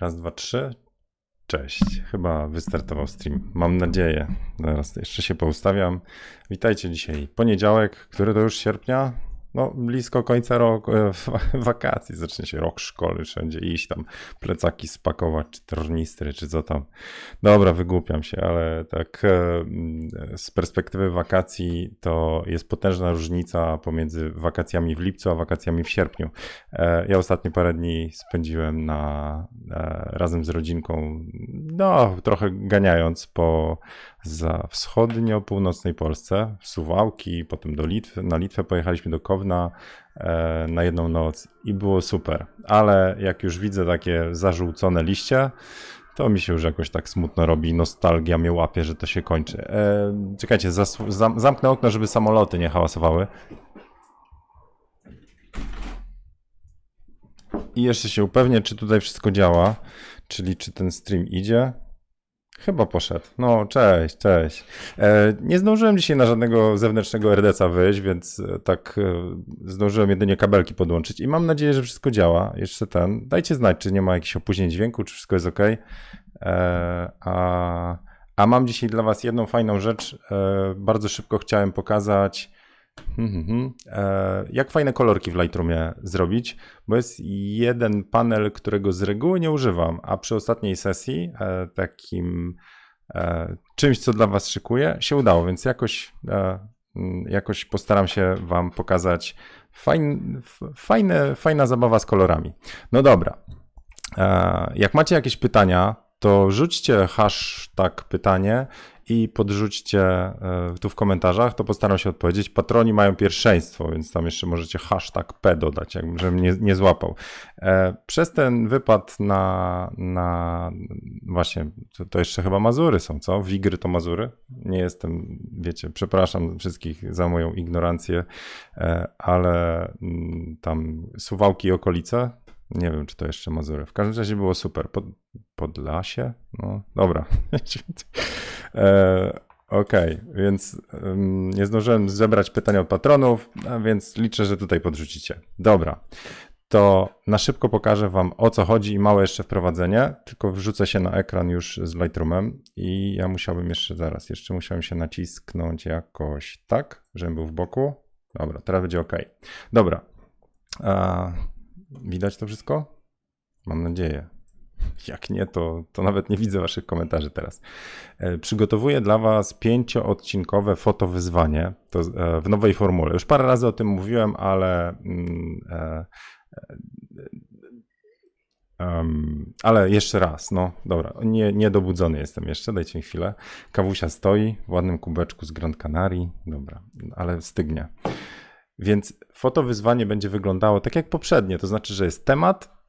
Raz, dwa, trzy. Cześć. Chyba wystartował stream. Mam nadzieję. Zaraz jeszcze się poustawiam. Witajcie dzisiaj. Poniedziałek, który to już sierpnia? No, blisko końca roku, e, wakacji. Zacznie się rok szkoły, wszędzie iść tam, plecaki spakować, czy tornistry, czy co tam. Dobra, wygłupiam się, ale tak e, z perspektywy wakacji to jest potężna różnica pomiędzy wakacjami w lipcu, a wakacjami w sierpniu. E, ja ostatnio parę dni spędziłem na, razem z rodzinką, no, trochę ganiając po za wschodnio-północnej Polsce, w Suwałki, potem do Litwy, na Litwę pojechaliśmy do Kowna e, na jedną noc i było super. Ale jak już widzę takie zażółcone liście, to mi się już jakoś tak smutno robi, nostalgia mnie łapie, że to się kończy. E, czekajcie, zam zamknę okno, żeby samoloty nie hałasowały. I jeszcze się upewnię, czy tutaj wszystko działa, czyli czy ten stream idzie. Chyba poszedł. No, cześć, cześć. E, nie zdążyłem dzisiaj na żadnego zewnętrznego RDC wyjść, więc e, tak e, zdążyłem jedynie kabelki podłączyć i mam nadzieję, że wszystko działa. Jeszcze ten. Dajcie znać, czy nie ma jakichś opóźnień dźwięku, czy wszystko jest ok. A, a mam dzisiaj dla Was jedną fajną rzecz. Bardzo szybko chciałem pokazać Mhm. E, jak fajne kolorki w Lightroomie zrobić, bo jest jeden panel, którego z reguły nie używam, a przy ostatniej sesji e, takim e, czymś, co dla Was szykuję, się udało, więc jakoś, mm, jakoś postaram się Wam pokazać fajn, fajne, fajna zabawa z kolorami. No dobra. Jak macie jakieś pytania, to rzućcie hashtag pytanie i podrzućcie e, tu w komentarzach, to postaram się odpowiedzieć. Patroni mają pierwszeństwo, więc tam jeszcze możecie hashtag P dodać, żebym nie, nie złapał. E, przez ten wypad na, na właśnie, to, to jeszcze chyba Mazury są, co? Wigry to Mazury? Nie jestem, wiecie, przepraszam wszystkich za moją ignorancję, e, ale mm, tam Suwałki i okolice, nie wiem, czy to jeszcze Mazury. W każdym razie było super. Pod, Podlasie? No, dobra. e, Okej, okay, więc um, nie zdążyłem zebrać pytań od patronów, więc liczę, że tutaj podrzucicie. Dobra, to na szybko pokażę Wam o co chodzi i małe jeszcze wprowadzenie, tylko wrzucę się na ekran już z Lightroomem i ja musiałbym jeszcze zaraz, jeszcze musiałem się nacisknąć jakoś tak, żebym był w boku. Dobra, teraz będzie ok. Dobra, widać to wszystko? Mam nadzieję. Jak nie, to, to nawet nie widzę waszych komentarzy teraz. E, przygotowuję dla was pięcioodcinkowe fotowyzwanie to e, w nowej formule. Już parę razy o tym mówiłem, ale Um, ale jeszcze raz, no dobra, nie, niedobudzony jestem jeszcze, dajcie mi chwilę. Kawusia stoi w ładnym kubeczku z Grand Canarii, dobra, ale stygnie. Więc fotowyzwanie będzie wyglądało tak jak poprzednie, to znaczy, że jest temat,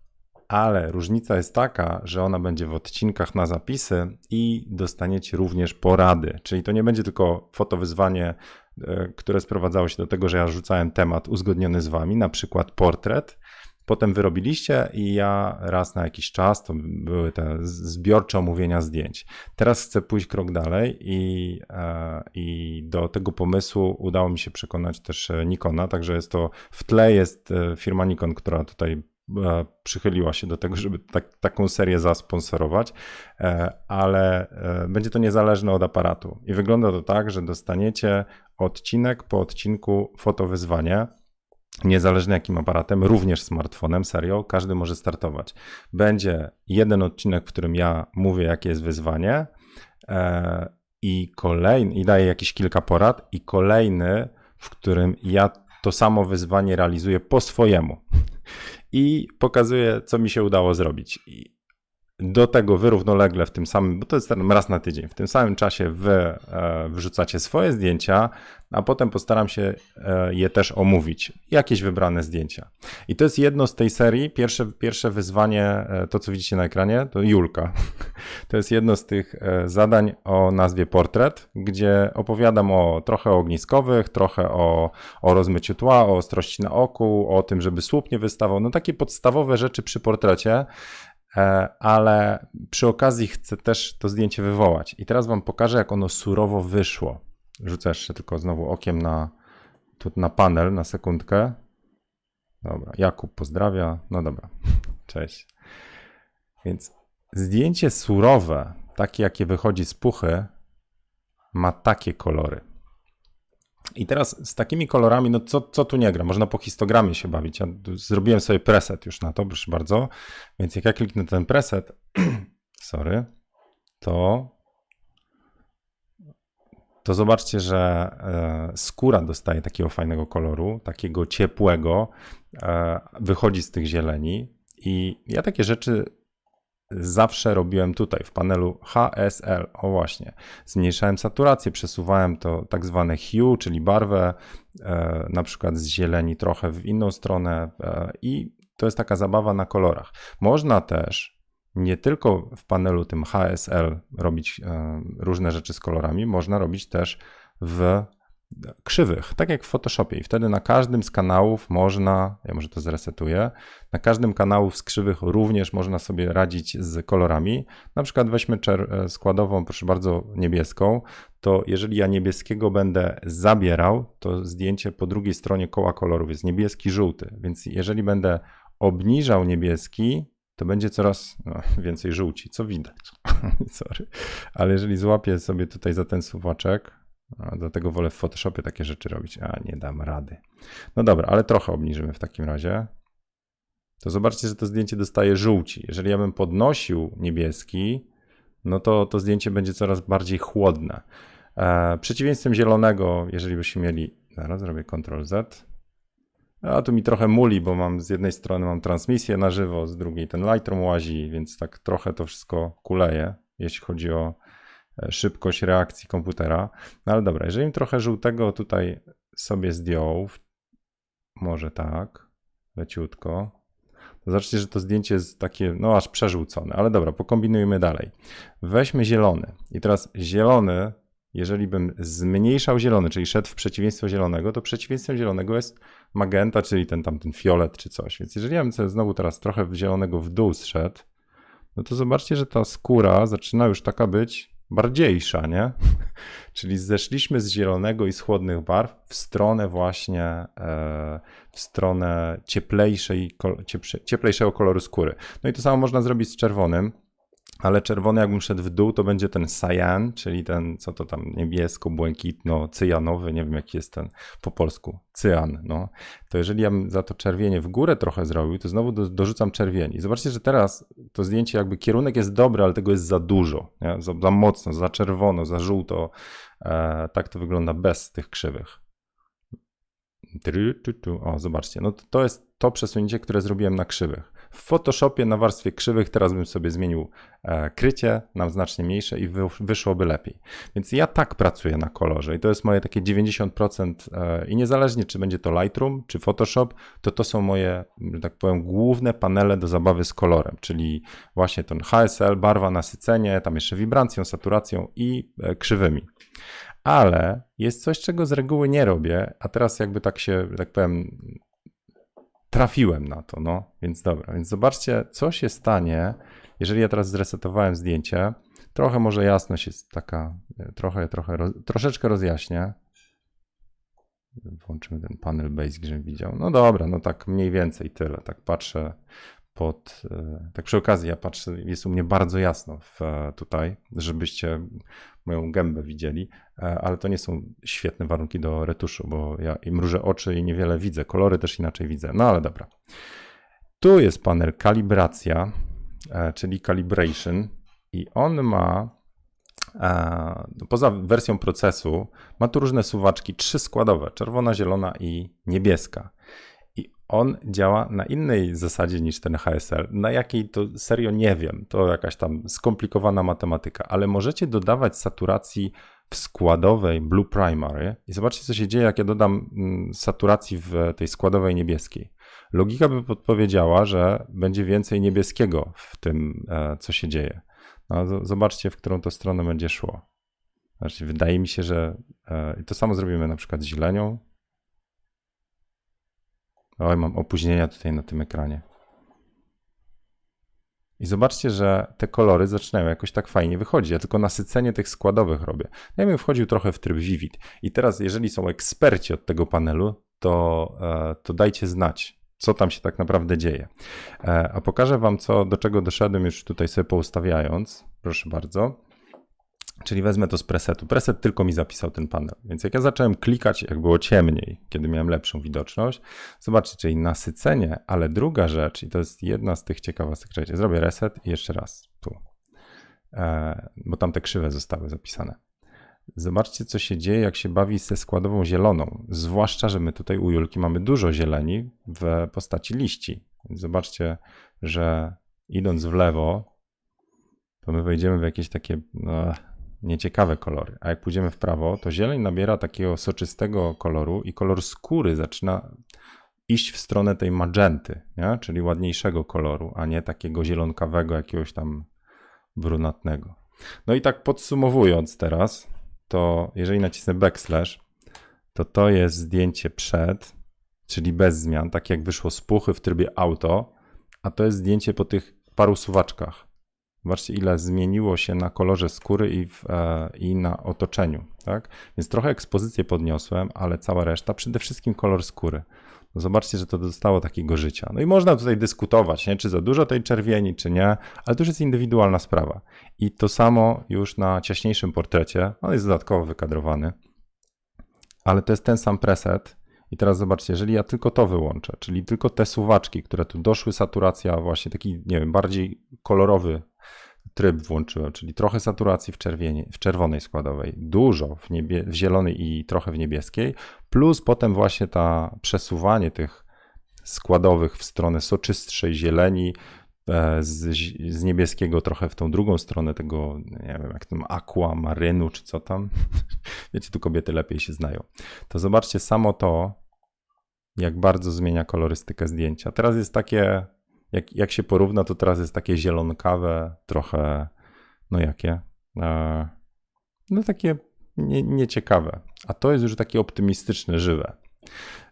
ale różnica jest taka, że ona będzie w odcinkach na zapisy i dostaniecie również porady. Czyli to nie będzie tylko fotowyzwanie, e, które sprowadzało się do tego, że ja rzucałem temat uzgodniony z wami, na przykład portret. Potem wyrobiliście i ja raz na jakiś czas, to były te zbiorcze omówienia zdjęć. Teraz chcę pójść krok dalej i, e, i do tego pomysłu udało mi się przekonać też Nikona, także jest to w tle jest e, firma Nikon, która tutaj E, przychyliła się do tego, żeby tak, taką serię zasponsorować, e, ale e, będzie to niezależne od aparatu. I wygląda to tak, że dostaniecie odcinek po odcinku fotowyzwanie. Niezależnie jakim aparatem, również smartfonem, serio, każdy może startować. Będzie jeden odcinek, w którym ja mówię, jakie jest wyzwanie, i kolejny, i daję jakieś kilka porad, i kolejny, w którym ja to samo wyzwanie realizuję po swojemu i pokazuję, co mi się udało zrobić. I do tego wy równolegle w tym samym, bo to jest raz na tydzień, w tym samym czasie wy e, wrzucacie swoje zdjęcia, a potem postaram się e, je też omówić. Jakieś wybrane zdjęcia. I to jest jedno z tej serii. Pierwsze, pierwsze wyzwanie, e, to co widzicie na ekranie, to Julka. To jest jedno z tych zadań o nazwie portret, gdzie opowiadam o trochę ogniskowych, trochę o, o rozmyciu tła, o ostrości na oku, o tym, żeby słup nie wystawał. No takie podstawowe rzeczy przy portrecie. E, ale przy okazji chcę też to zdjęcie wywołać. I teraz Wam pokażę, jak ono surowo wyszło. Rzucę jeszcze tylko znowu okiem na, tu na panel na sekundkę. Dobra, Jakub pozdrawia. No dobra, cześć. Więc zdjęcie surowe, takie jakie wychodzi z puchy, ma takie kolory. I teraz z takimi kolorami, no co, co tu nie gra? Można po histogramie się bawić. Ja zrobiłem sobie preset już na to, proszę bardzo. Więc jak ja kliknę ten preset, sorry, to to zobaczcie, że e, skóra dostaje takiego fajnego koloru, takiego ciepłego, e, wychodzi z tych zieleni. I ja takie rzeczy zawsze robiłem tutaj w panelu HSL. O właśnie, zmniejszałem saturację, przesuwałem to tak zwane hue, czyli barwę, e, na przykład z zieleni trochę w inną stronę i to jest taka zabawa na kolorach. Można też nie tylko w panelu tym HSL robić e, różne rzeczy z kolorami, można robić też w krzywych, tak jak w Photoshopie. I wtedy na każdym z kanałów można, ja może to zresetuję, na każdym kanału z krzywych również można sobie radzić z kolorami. Na przykład weźmy e, składową, proszę bardzo, niebieską, to jeżeli ja niebieskiego będę zabierał, to zdjęcie po drugiej stronie koła kolorów jest niebieski, żółty. Więc jeżeli będę obniżał niebieski, to będzie coraz no, więcej żółci, co widać. Sorry. Ale jeżeli złapię sobie tutaj za ten suwaczek, dlatego wolę w Photoshopie takie rzeczy robić, a nie dam rady. No dobra, ale trochę obniżymy w takim razie. To zobaczcie, że to zdjęcie dostaje żółci. Jeżeli ja bym podnosił niebieski, no to to zdjęcie będzie coraz bardziej chłodne. E, przeciwieństwem zielonego, jeżeli byśmy mieli, zaraz zrobię Ctrl Z, a tu mi trochę muli, bo mam z jednej strony mam transmisję na żywo, z drugiej ten Lightroom łazi, więc tak trochę to wszystko kuleje, jeśli chodzi o szybkość reakcji komputera. No ale dobra, jeżeli trochę żółtego tutaj sobie zdjął, może tak, leciutko, to zobaczcie, że to zdjęcie jest takie, no aż przerzucone, ale dobra, pokombinujmy dalej. Weźmy zielony i teraz zielony jeżeli bym zmniejszał zielony, czyli szedł w przeciwieństwo zielonego, to przeciwieństwem zielonego jest magenta, czyli ten tam ten fiolet czy coś. Więc jeżeli ja bym sobie znowu teraz trochę w zielonego w dół zszedł, no to zobaczcie, że ta skóra zaczyna już taka być bardziejsza, nie? Czyli zeszliśmy z zielonego i z chłodnych barw w stronę właśnie, e, w stronę cieplejszej, cieplejszego koloru skóry. No i to samo można zrobić z czerwonym ale czerwony jakbym szedł w dół, to będzie ten cyan, czyli ten, co to tam, niebiesko-błękitno, cyjanowy, nie wiem jaki jest ten po polsku, cyjan, no. To jeżeli ja bym za to czerwienie w górę trochę zrobił, to znowu do, dorzucam czerwieni. Zobaczcie, że teraz to zdjęcie jakby kierunek jest dobry, ale tego jest za dużo, nie? Za, za mocno, za czerwono, za żółto. E, tak to wygląda bez tych krzywych. O, zobaczcie, no to jest to przesunięcie, które zrobiłem na krzywych. W Photoshopie na warstwie krzywych teraz bym sobie zmienił e, krycie na znacznie mniejsze i wyszłoby lepiej. Więc ja tak pracuję na kolorze i to jest moje takie 90% e, i niezależnie czy będzie to Lightroom czy Photoshop, to to są moje, że tak powiem, główne panele do zabawy z kolorem, czyli właśnie ten HSL, barwa, nasycenie, tam jeszcze wibracją, saturacją i e, krzywymi. Ale jest coś, czego z reguły nie robię, a teraz jakby tak się, tak powiem, trafiłem na to, no. Więc dobra, więc zobaczcie, co się stanie, jeżeli ja teraz zresetowałem zdjęcie. Trochę może jasność jest taka, e, trochę, trochę, roz, troszeczkę rozjaśnię. Włączymy ten panel basic, żebym widział. No dobra, no tak mniej więcej tyle. Tak patrzę pod, e, tak przy okazji ja patrzę, jest u mnie bardzo jasno w, e, tutaj, żebyście moją gębę widzieli, e, ale to nie są świetne warunki do retuszu, bo ja i mrużę oczy i niewiele widzę, kolory też inaczej widzę, no ale dobra. Tu jest panel kalibracja, czyli calibration i on ma poza wersją procesu, ma tu różne suwaczki, trzy składowe, czerwona, zielona i niebieska on działa na innej zasadzie niż ten HSL. Na jakiej to serio nie wiem, to jakaś tam skomplikowana matematyka, ale możecie dodawać saturacji w składowej Blue Primary i zobaczcie, co się dzieje, jak ja dodam mm, saturacji w tej składowej niebieskiej. Logika by podpowiedziała, że będzie więcej niebieskiego w tym, e, co się dzieje. No, zobaczcie, w którą to stronę będzie szło. Znaczy, wydaje mi się, że e, to samo zrobimy na przykład z zielenią. Oj, mam opóźnienia tutaj na tym ekranie. I zobaczcie, że te kolory zaczynają jakoś tak fajnie wychodzić. Ja tylko nasycenie tych składowych robię. Ja bym wchodził trochę w tryb Vivid. I teraz, jeżeli są eksperci od tego panelu, to, e, to dajcie znać, co tam się tak naprawdę dzieje. E, a pokażę Wam, co, do czego doszedłem już tutaj sobie poustawiając. Proszę bardzo. Czyli wezmę to z presetu. Preset tylko mi zapisał ten panel. Więc jak ja zacząłem klikać, jak było ciemniej, kiedy miałem lepszą widoczność, zobaczcie, czyli nasycenie, ale druga rzecz, i to jest jedna z tych ciekawostek, czekajcie, zrobię reset i jeszcze raz tu, e, bo tam te krzywe zostały zapisane. Zobaczcie, co się dzieje, jak się bawi ze składową zieloną. Zwłaszcza, że my tutaj u Julki mamy dużo zieleni w postaci liści. Więc zobaczcie, że idąc w lewo, to my wejdziemy w jakieś takie no, nieciekawe kolory. A jak pójdziemy w prawo, to zieleń nabiera takiego soczystego koloru i kolor skóry zaczyna iść w stronę tej magenty, nie? czyli ładniejszego koloru, a nie takiego zielonkawego, jakiegoś tam brunatnego. No i tak podsumowując teraz, to jeżeli nacisnę backslash, to to jest zdjęcie przed, czyli bez zmian, tak jak wyszło z puchy w trybie auto, a to jest zdjęcie po tych paru suwaczkach. Zobaczcie, ile zmieniło się na kolorze skóry i, w, e, i na otoczeniu. Tak? Więc trochę ekspozycję podniosłem, ale cała reszta, przede wszystkim kolor skóry. No zobaczcie, że to dostało takiego życia. No i można tutaj dyskutować, nie? czy za dużo tej czerwieni, czy nie, ale to już jest indywidualna sprawa. I to samo już na ciaśniejszym portrecie, on jest dodatkowo wykadrowany, ale to jest ten sam preset. I teraz zobaczcie, jeżeli ja tylko to wyłączę, czyli tylko te suwaczki, które tu doszły, saturacja, właśnie taki, nie wiem, bardziej kolorowy tryb włączyłem, czyli trochę saturacji w, czerwieni, w czerwonej składowej, dużo w, niebie, w zielonej i trochę w niebieskiej, plus potem właśnie ta przesuwanie tych składowych w stronę soczystszej zieleni, e, z, z, niebieskiego trochę w tą drugą stronę tego, nie wiem, jak tam aqua, marynu czy co tam. Wiecie, tu kobiety lepiej się znają. To zobaczcie samo to, jak bardzo zmienia kolorystykę zdjęcia. Teraz jest takie jak, jak się porówna, to teraz jest takie zielonkawe, trochę, no jakie? E, no takie nie, nieciekawe. A to jest już takie optymistyczne, żywe.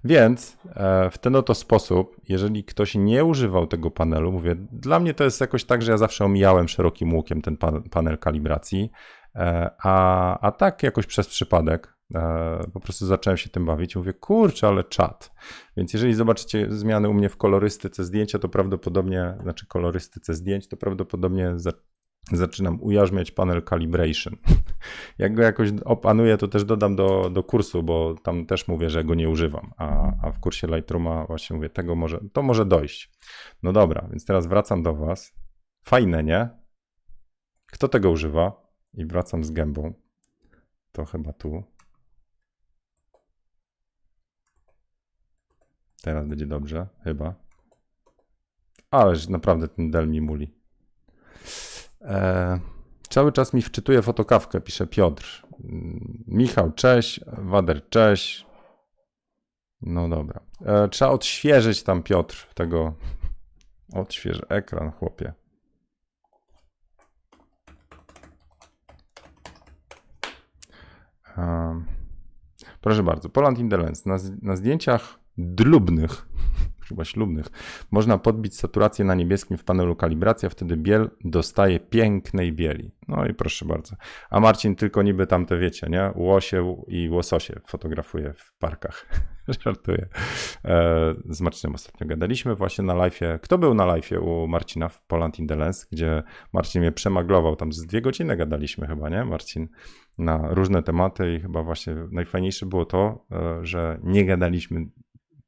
Więc e, w ten oto sposób, jeżeli ktoś nie używał tego panelu, mówię, dla mnie to jest jakoś tak, że ja zawsze omijałem szerokim łukiem ten panel kalibracji, e, a, a tak jakoś przez przypadek po prostu zacząłem się tym bawić. Mówię, kurczę, ale czat. Więc jeżeli zobaczycie zmiany u mnie w kolorystyce zdjęcia, to prawdopodobnie, znaczy kolorystyce zdjęć, to prawdopodobnie za, zaczynam ujarzmiać panel calibration. Jak go jakoś opanuję, to też dodam do, do kursu, bo tam też mówię, że go nie używam. A, a w kursie Lightrooma właśnie mówię, tego może, to może dojść. No dobra, więc teraz wracam do Was. Fajne, nie? Kto tego używa? I wracam z gębą. To chyba tu. Teraz będzie dobrze, chyba. Ależ naprawdę ten Del mi muli. E, cały czas mi wczytuje fotokawkę, pisze Piotr. Mm, Michał, cześć. Wader, cześć. No dobra. E, trzeba odświeżyć tam Piotr tego. Odśwież ekran, chłopie. E, proszę bardzo. Poland in the Lens. Na, na zdjęciach dlubnych, chyba ślubnych, można podbić saturację na niebieskim w panelu kalibracja, wtedy biel dostaje pięknej bieli. No i proszę bardzo. A Marcin tylko niby tamte wiecie, nie? Łosie i łososie fotografuje w parkach. Żartuję. E, z Marcinem ostatnio gadaliśmy właśnie na live'ie. Kto był na live'ie u Marcina w Poland in the Lens, gdzie Marcin mnie przemaglował, tam z dwie godziny gadaliśmy chyba, nie? Marcin na różne tematy i chyba właśnie najfajniejsze było to, e, że nie gadaliśmy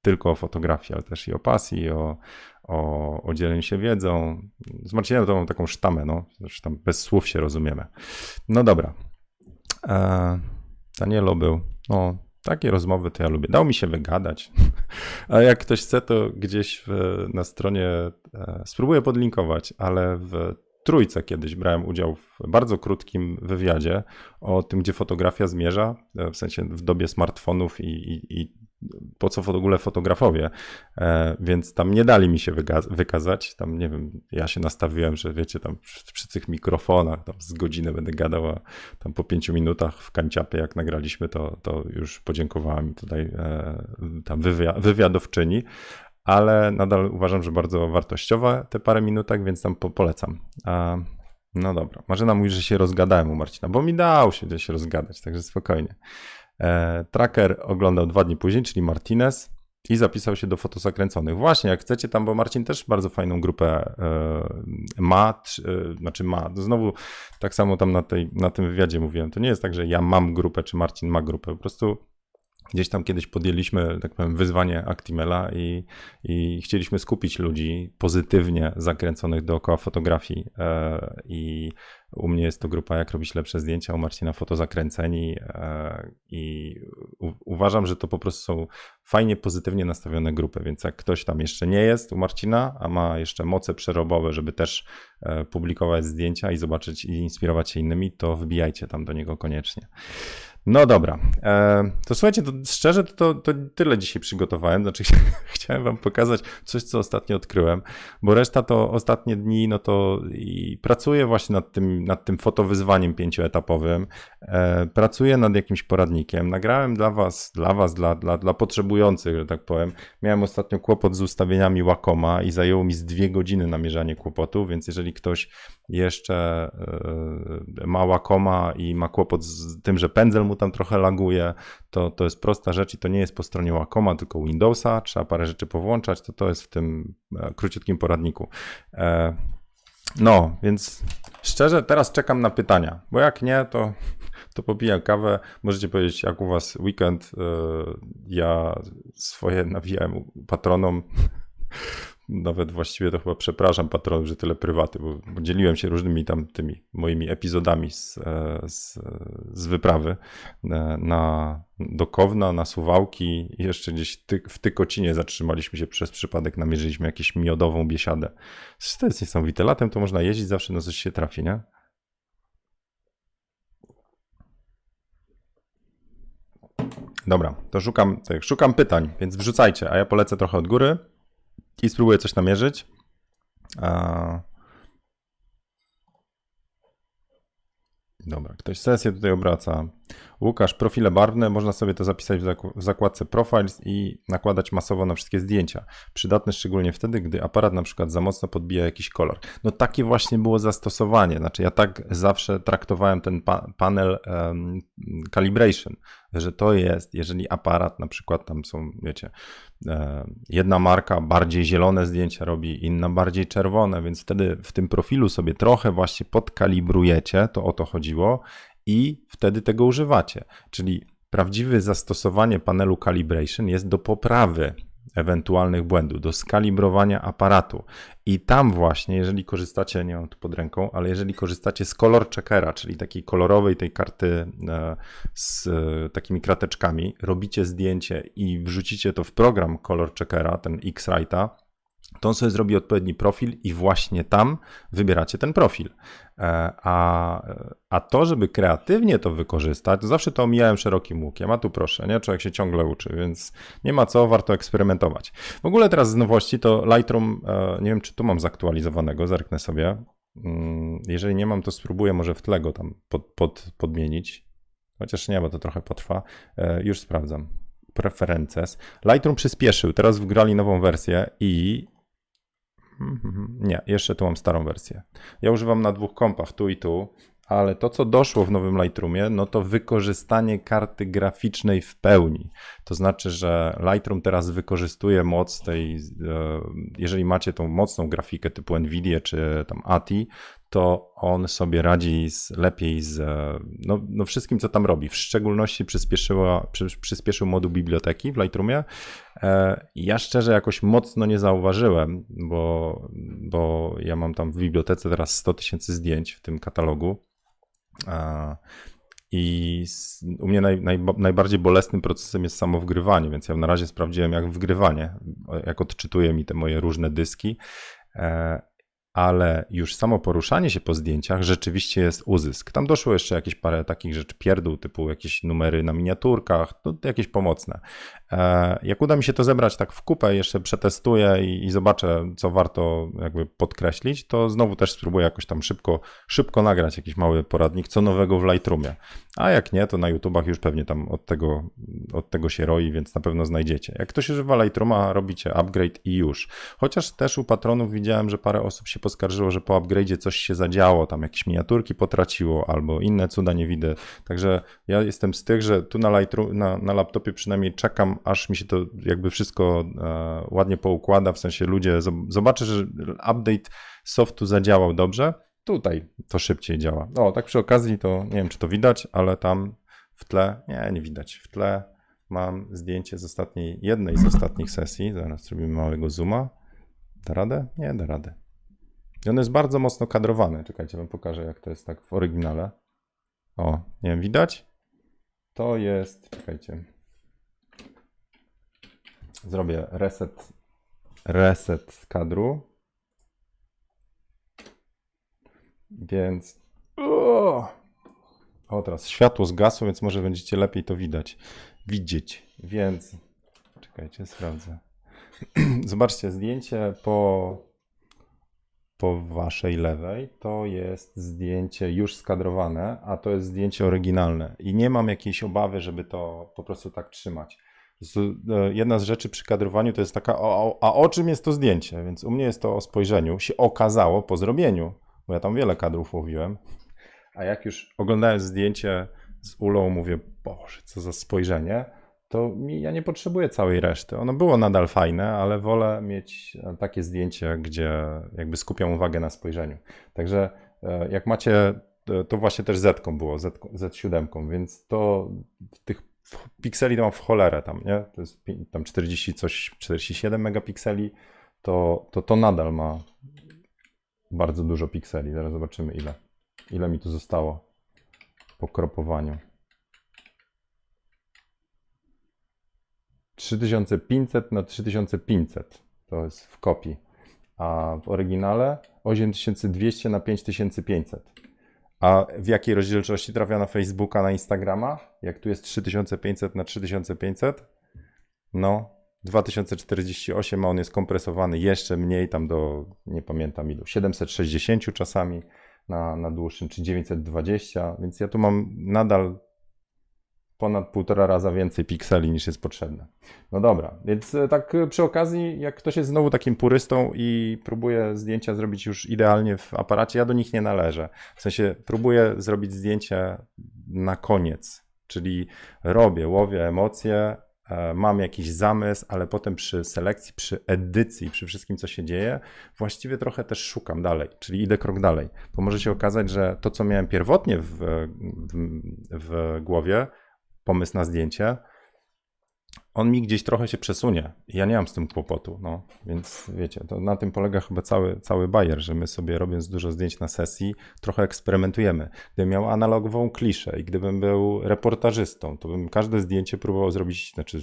tylko o fotografii, ale też i o pasji, o, o, o dzieleniu się wiedzą. Z Marcinem to mam taką sztamę, no, zresztą tam bez słów się rozumiemy. No dobra. E, Danielo był, no, takie rozmowy to ja lubię. Dał mi się wygadać. A jak ktoś chce, to gdzieś w, na stronie e, spróbuję podlinkować, ale w trójce kiedyś brałem udział w bardzo krótkim wywiadzie o tym, gdzie fotografia zmierza, e, w sensie w dobie smartfonów i, i, i po co w ogóle fotografowie, e, więc tam nie dali mi się wykazać. Tam nie wiem, ja się nastawiłem, że wiecie, tam przy, przy tych mikrofonach tam z godziny będę gadał, a tam po pięciu minutach w kanciapie, jak nagraliśmy, to, to już podziękowała mi tutaj e, tam wywia wywiadowczyni, ale nadal uważam, że bardzo wartościowe te parę minutek, więc tam po polecam. A, no dobra, Marzena mówi, że się rozgadałem u Marcina, bo mi dał się, się rozgadać, także spokojnie. E, tracker oglądał dwa dni później, czyli Martinez. i zapisał się do fotozakręconych. Właśnie, jak chcecie tam, bo Marcin też bardzo fajną grupę e, ma, e, znaczy ma. Znowu tak samo tam na, tej, na tym wywiadzie mówiłem. To nie jest tak, że ja mam grupę, czy Marcin ma grupę. Po prostu gdzieś tam kiedyś podjęliśmy, tak powiem, wyzwanie Actimela i, i chcieliśmy skupić ludzi pozytywnie zakręconych dookoła fotografii. I u mnie jest to grupa Jak robić lepsze zdjęcia, u Marcina fotozakręceni e, i uważam, że to po prostu są fajnie, pozytywnie nastawione grupy, więc jak ktoś tam jeszcze nie jest u Marcina, a ma jeszcze moce przerobowe, żeby też e, publikować zdjęcia i zobaczyć i inspirować się innymi, to wbijajcie tam do niego koniecznie. No dobra, e, to słuchajcie, to szczerze to, to, tyle dzisiaj przygotowałem, znaczy chciałem wam pokazać coś, co ostatnio odkryłem, bo reszta to ostatnie dni, no to i pracuję właśnie nad tym, nad tym fotowyzwaniem pięcioetapowym, e, pracuję nad jakimś poradnikiem, nagrałem dla was, dla was, dla, dla, dla potrzebujących, że tak powiem, miałem ostatnio kłopot z ustawieniami Wacoma i zajęło mi z dwie godziny namierzanie kłopotu, więc jeżeli ktoś jeszcze e, ma Wacoma i ma kłopot z tym, że pędzel mu tam trochę laguje, to, to jest prosta rzecz i to nie jest po stronie Wacoma, tylko Windowsa, trzeba parę rzeczy powłączać, to to jest w tym e, króciutkim poradniku. E, no, więc szczerze teraz czekam na pytania, bo jak nie, to, to popijam kawę. Możecie powiedzieć, jak u was weekend. Ja swoje nawijałem patronom nawet właściwie to chyba przepraszam patronów, że tyle prywaty, bo dzieliłem się różnymi tam tymi moimi epizodami z, e, z, z wyprawy e, na, do Kowna, na Suwałki jeszcze gdzieś ty, w Tykocinie zatrzymaliśmy się przez przypadek, namierzyliśmy jakąś miodową biesiadę. To jest niesamowite. Latem to można jeździć zawsze, no coś się trafi, nie? Dobra, to szukam, tak, szukam pytań, więc wrzucajcie, a ja polecę trochę od góry i spróbuję coś namierzyć. Dobra, ktoś sesję tutaj obraca. Łukasz, profile barwne, można sobie to zapisać w zakładce Profiles i nakładać masowo na wszystkie zdjęcia. Przydatne szczególnie wtedy, gdy aparat na przykład za mocno podbija jakiś kolor. No takie właśnie było zastosowanie. Znaczy ja tak zawsze traktowałem ten pa panel um, calibration, że to jest, jeżeli aparat na przykład tam są, wiecie, e, jedna marka bardziej zielone zdjęcia robi, inna bardziej czerwone, więc wtedy w tym profilu sobie trochę właśnie podkalibrujecie, to o to chodziło i wtedy tego używacie. Czyli prawdziwe zastosowanie panelu calibration jest do poprawy ewentualnych błędów, do skalibrowania aparatu. I tam właśnie, jeżeli korzystacie, nie mam tu pod ręką, ale jeżeli korzystacie z color checkera, czyli takiej kolorowej tej karty e, z e, takimi krateczkami, robicie zdjęcie i wrzucicie to w program color checkera, ten X-Rite'a, to on sobie zrobi odpowiedni profil i właśnie tam wybieracie ten profil. E, a, a to, żeby kreatywnie to wykorzystać, to zawsze to omijałem szerokim łukiem, a tu proszę, nie? Człowiek się ciągle uczy, więc nie ma co, warto eksperymentować. W ogóle teraz z nowości to Lightroom, e, nie wiem czy tu mam zaktualizowanego, zerknę sobie. Mm, jeżeli nie mam, to spróbuję może w tle go tam pod, pod, podmienić. Chociaż nie, bo to trochę potrwa. E, już sprawdzam. Preferences. Lightroom przyspieszył, teraz wgrali nową wersję i. Nie, jeszcze tu mam starą wersję. Ja używam na dwóch kompach, tu i tu, ale to, co doszło w nowym Lightroomie, no to wykorzystanie karty graficznej w pełni. To znaczy, że Lightroom teraz wykorzystuje moc tej, e, jeżeli macie tą mocną grafikę typu Nvidia czy tam ATI, to on sobie radzi z, lepiej z no, no, wszystkim, co tam robi. W szczególności przyspieszyła, przy, przyspieszył moduł biblioteki w Lightroomie. E, ja szczerze jakoś mocno nie zauważyłem, bo, bo ja mam tam w bibliotece teraz 100 tysięcy zdjęć w tym katalogu. E, I u mnie naj, naj, najbardziej bolesnym procesem jest samo wgrywanie, więc ja na razie sprawdziłem, jak wgrywanie, jak odczytuje mi te moje różne dyski. E, ale już samo poruszanie się po zdjęciach rzeczywiście jest uzysk. Tam doszło jeszcze jakieś parę takich rzeczy pierdół, typu jakieś numery na miniaturkach, no, jakieś pomocne. E, jak uda mi się to zebrać tak w kupę, jeszcze przetestuję i, i, zobaczę, co warto jakby podkreślić, to znowu też spróbuję jakoś tam szybko, szybko nagrać jakiś mały poradnik, co nowego w Lightroomie. A jak nie, to na YouTubach już pewnie tam od tego, od tego się roi, więc na pewno znajdziecie. Jak ktoś używa Lightrooma, robicie upgrade i już. Chociaż też u patronów widziałem, że parę osób się poskarżyło, że po upgrade'zie coś się zadziało, tam jakieś miniaturki potraciło albo inne cuda nie widzę. Także ja jestem z tych, że tu na, Lightroom, na, na laptopie przynajmniej czekam, aż mi się to jakby wszystko e, ładnie poukłada, w sensie ludzie zobaczę, że update softu zadziałał dobrze, tutaj to szybciej działa. O, tak przy okazji to nie wiem, czy to widać, ale tam w tle, nie, nie widać, w tle mam zdjęcie z ostatniej, jednej z ostatnich sesji. Zaraz zrobimy małego zooma. Da radę? Nie, da radę. I on jest bardzo mocno kadrowany. Czekajcie, wam pokażę, jak to jest tak w oryginale. O, nie wiem, widać? To jest, czekajcie. Zrobię reset, reset kadru. Więc. O, teraz światło zgasło, więc może będziecie lepiej to widać widzieć. Więc czekajcie, sprawdzę. Zobaczcie, zdjęcie po, po waszej lewej to jest zdjęcie już skadrowane, a to jest zdjęcie oryginalne. I nie mam jakiejś obawy, żeby to po prostu tak trzymać. E, jedna z rzeczy przy kadrowaniu to jest taka, a o czym jest to zdjęcie? Więc u mnie jest to o spojrzeniu. Się okazało po zrobieniu, bo ja tam wiele kadrów łowiłem. A jak już oglądając zdjęcie z Ulą mówię, Boże, co za spojrzenie, to mi, ja nie potrzebuję całej reszty. Ono było nadal fajne, ale wolę mieć e, takie zdjęcie, gdzie jakby skupiam uwagę na spojrzeniu. Także e, jak macie, to właśnie też Z było, Z, Z7, więc to tych pikseli to mam w cholerę tam, nie? To jest tam 40 coś, 47 megapikseli, to, to to nadal ma bardzo dużo pikseli. Zaraz zobaczymy ile. Ile mi tu zostało po kropowaniu. 3500 na 3500 to jest w kopii, a w oryginale 8200 na 5500. A w jakiej rozdzielczości trafia na Facebooka, na Instagrama? Jak tu jest 3500 na 3500? No, 2048, a on jest kompresowany jeszcze mniej, tam do, nie pamiętam ilu, 760 czasami na, na dłuższym, czy 920, więc ja tu mam nadal ponad półtora raza więcej pikseli niż jest potrzebne. No dobra, więc e, tak e, przy okazji, jak ktoś jest znowu takim purystą i próbuje zdjęcia zrobić już idealnie w aparacie, ja do nich nie należę. W sensie próbuję zrobić zdjęcie na koniec, czyli robię, łowię emocje, E, mam jakiś zamysł, ale potem przy selekcji, przy edycji, przy wszystkim, co się dzieje, właściwie trochę też szukam dalej, czyli idę krok dalej. Bo może się okazać, że to, co miałem pierwotnie w, w, w głowie, pomysł na zdjęcie, on mi gdzieś trochę się przesunie. Ja nie mam z tym kłopotu, no. Więc wiecie, to na tym polega chyba cały, cały bajer, że my sobie robiąc dużo zdjęć na sesji, trochę eksperymentujemy. Gdybym miał analogową kliszę i gdybym był reportażystą, to bym każde zdjęcie próbował zrobić, znaczy,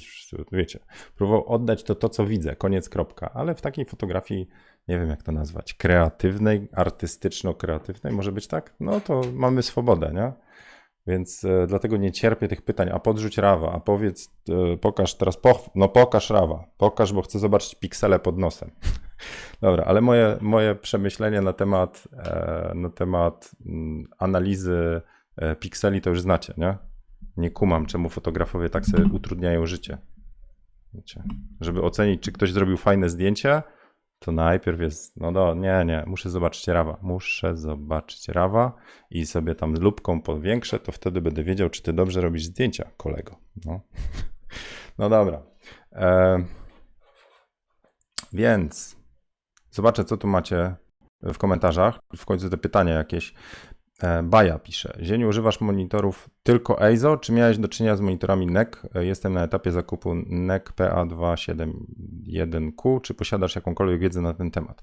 wiecie, próbował oddać to, to co widzę, koniec, kropka. Ale w takiej fotografii, nie wiem jak to nazwać, kreatywnej, artystyczno-kreatywnej, może być tak? No to mamy swobodę, nie? Więc e, dlatego nie cierpię tych pytań, a podrzuć rawa, a powiedz, e, pokaż teraz, poch no pokaż rawa, pokaż, bo chcę zobaczyć piksele pod nosem. Dobra, ale moje, moje przemyślenia na temat, e, na temat mm, analizy e, pikseli to już znacie, nie? Nie kumam, czemu fotografowie tak sobie utrudniają życie. Wiecie, żeby ocenić, czy ktoś zrobił fajne zdjęcie, to najpierw jest, no do, nie, nie, muszę zobaczyć rawa, muszę zobaczyć rawa i sobie tam lubką powiększę, to wtedy będę wiedział, czy ty dobrze robisz zdjęcia, kolego. No, no dobra. E, więc zobaczę, co tu macie w komentarzach. W końcu te pytania jakieś. E, Baja pisze, Zieniu, używasz monitorów tylko EIZO, czy miałeś do czynienia z monitorami NEC? E, jestem na etapie zakupu NEC PA271Q, czy posiadasz jakąkolwiek wiedzę na ten temat?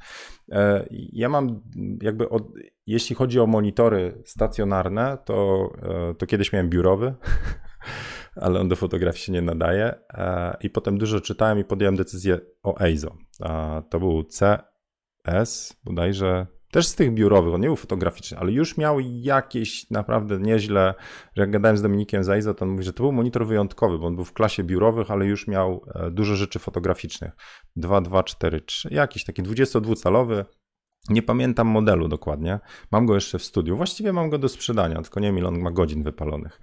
E, ja mam jakby, od, jeśli chodzi o monitory stacjonarne, to, to kiedyś miałem biurowy, ale on do fotografii się nie nadaje i potem dużo czytałem i podjąłem decyzję o EIZO. To był CS, bodajże też z tych biurowych, on nie był fotograficzny, ale już miał jakieś naprawdę nieźle, jak gadałem z Dominikiem Zajza, to on mówi, że to był monitor wyjątkowy, bo on był w klasie biurowych, ale już miał e, dużo rzeczy fotograficznych. 2, 2, 4, 3, jakiś taki 22-calowy, nie pamiętam modelu dokładnie. Mam go jeszcze w studiu. Właściwie mam go do sprzedania, tylko nie wiem on ma godzin wypalonych.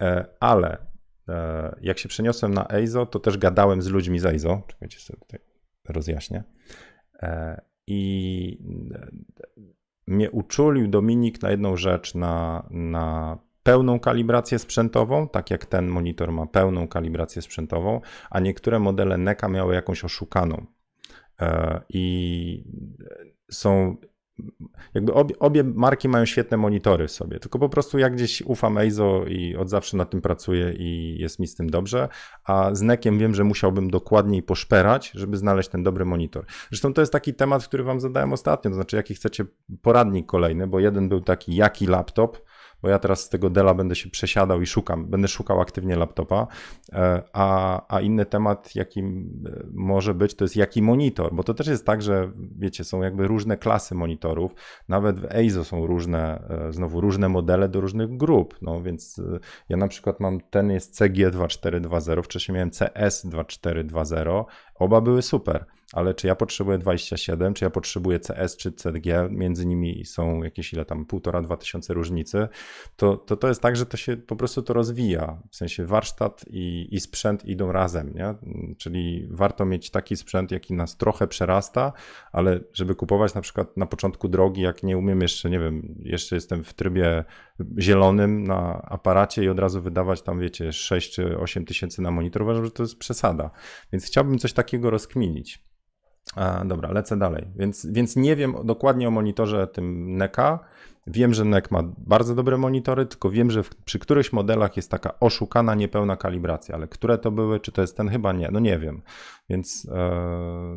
E, ale e, jak się przeniosłem na EIZO, to też gadałem z ludźmi z EIZO. Czekajcie sobie tutaj rozjaśnię. I mnie uczulił Dominik na jedną rzecz, na, na pełną kalibrację sprzętową, tak jak ten monitor ma pełną kalibrację sprzętową, a niektóre modele NECA miały jakąś oszukaną. E, I są jakby obie, obie, marki mają świetne monitory w sobie, tylko po prostu ja gdzieś ufam EIZO i od zawsze nad tym pracuję i jest mi z tym dobrze, a z NECiem wiem, że musiałbym dokładniej poszperać, żeby znaleźć ten dobry monitor. Zresztą to jest taki temat, który wam zadałem ostatnio, to znaczy jaki chcecie poradnik kolejny, bo jeden był taki jaki laptop, bo ja teraz z tego Dela będę się przesiadał i szukam, będę szukał aktywnie laptopa, e, a, a inny temat, jaki może być, to jest jaki monitor, bo to też jest tak, że wiecie, są jakby różne klasy monitorów, nawet w EIZO są różne, e, znowu różne modele do różnych grup, no więc e, ja na przykład mam, ten jest CG2420, wcześniej miałem CS2420, oba były super ale czy ja potrzebuję 27, czy ja potrzebuję CS czy CDG, między nimi są jakieś ile tam, półtora, dwa tysiące różnicy, to, to to jest tak, że to się po prostu to rozwija, w sensie warsztat i, i sprzęt idą razem, nie? czyli warto mieć taki sprzęt, jaki nas trochę przerasta, ale żeby kupować na przykład na początku drogi, jak nie umiem jeszcze, nie wiem, jeszcze jestem w trybie zielonym na aparacie i od razu wydawać tam, wiecie, 6 czy 8 tysięcy na monitor, uważam, że to jest przesada, więc chciałbym coś takiego rozkminić. A, dobra, lecę dalej. Więc, więc nie wiem dokładnie o monitorze tym NECA. Wiem, że NEC ma bardzo dobre monitory, tylko wiem, że w, przy których modelach jest taka oszukana, niepełna kalibracja, ale które to były, czy to jest ten, chyba nie, no nie wiem. Więc e,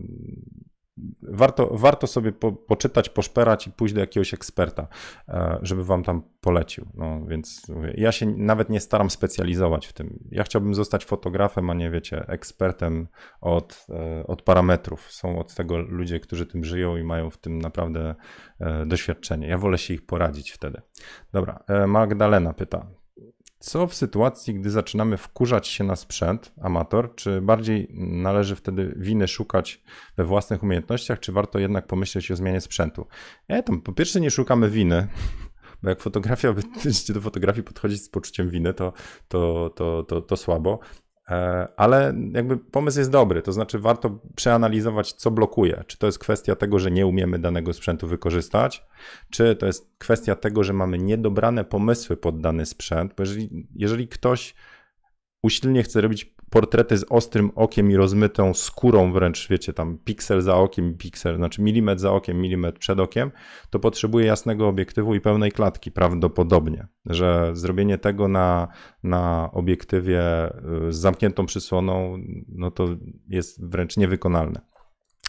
warto, warto sobie po, poczytać, poszperać i pójść do jakiegoś eksperta, e, żeby wam tam polecił. No więc mówię, ja się nawet nie staram specjalizować w tym. Ja chciałbym zostać fotografem, a nie wiecie, ekspertem od, e, od parametrów. Są od tego ludzie, którzy tym żyją i mają w tym naprawdę e, doświadczenie. Ja wolę się ich poradzić wtedy. Dobra, Magdalena pyta. Co w sytuacji, gdy zaczynamy wkurzać się na sprzęt, amator, czy bardziej należy wtedy winy szukać we własnych umiejętnościach, czy warto jednak pomyśleć o zmianie sprzętu? Ja tam po pierwsze nie szukamy winy, bo jak fotografia, będziecie do fotografii podchodzić z poczuciem winy, to, to, to, to, to słabo. E, ale jakby pomysł jest dobry, to znaczy warto przeanalizować, co blokuje. Czy to jest kwestia tego, że nie umiemy danego sprzętu wykorzystać, czy to jest kwestia tego, że mamy niedobrane pomysły pod dany sprzęt, bo jeżeli, jeżeli ktoś usilnie chce robić portrety z ostrym okiem i rozmytą skórą wręcz, wiecie, tam piksel za okiem, piksel, znaczy milimetr za okiem, milimetr przed okiem, to potrzebuje jasnego obiektywu i pełnej klatki prawdopodobnie, że zrobienie tego na, na obiektywie y, z zamkniętą przysłoną, no to jest wręcz niewykonalne.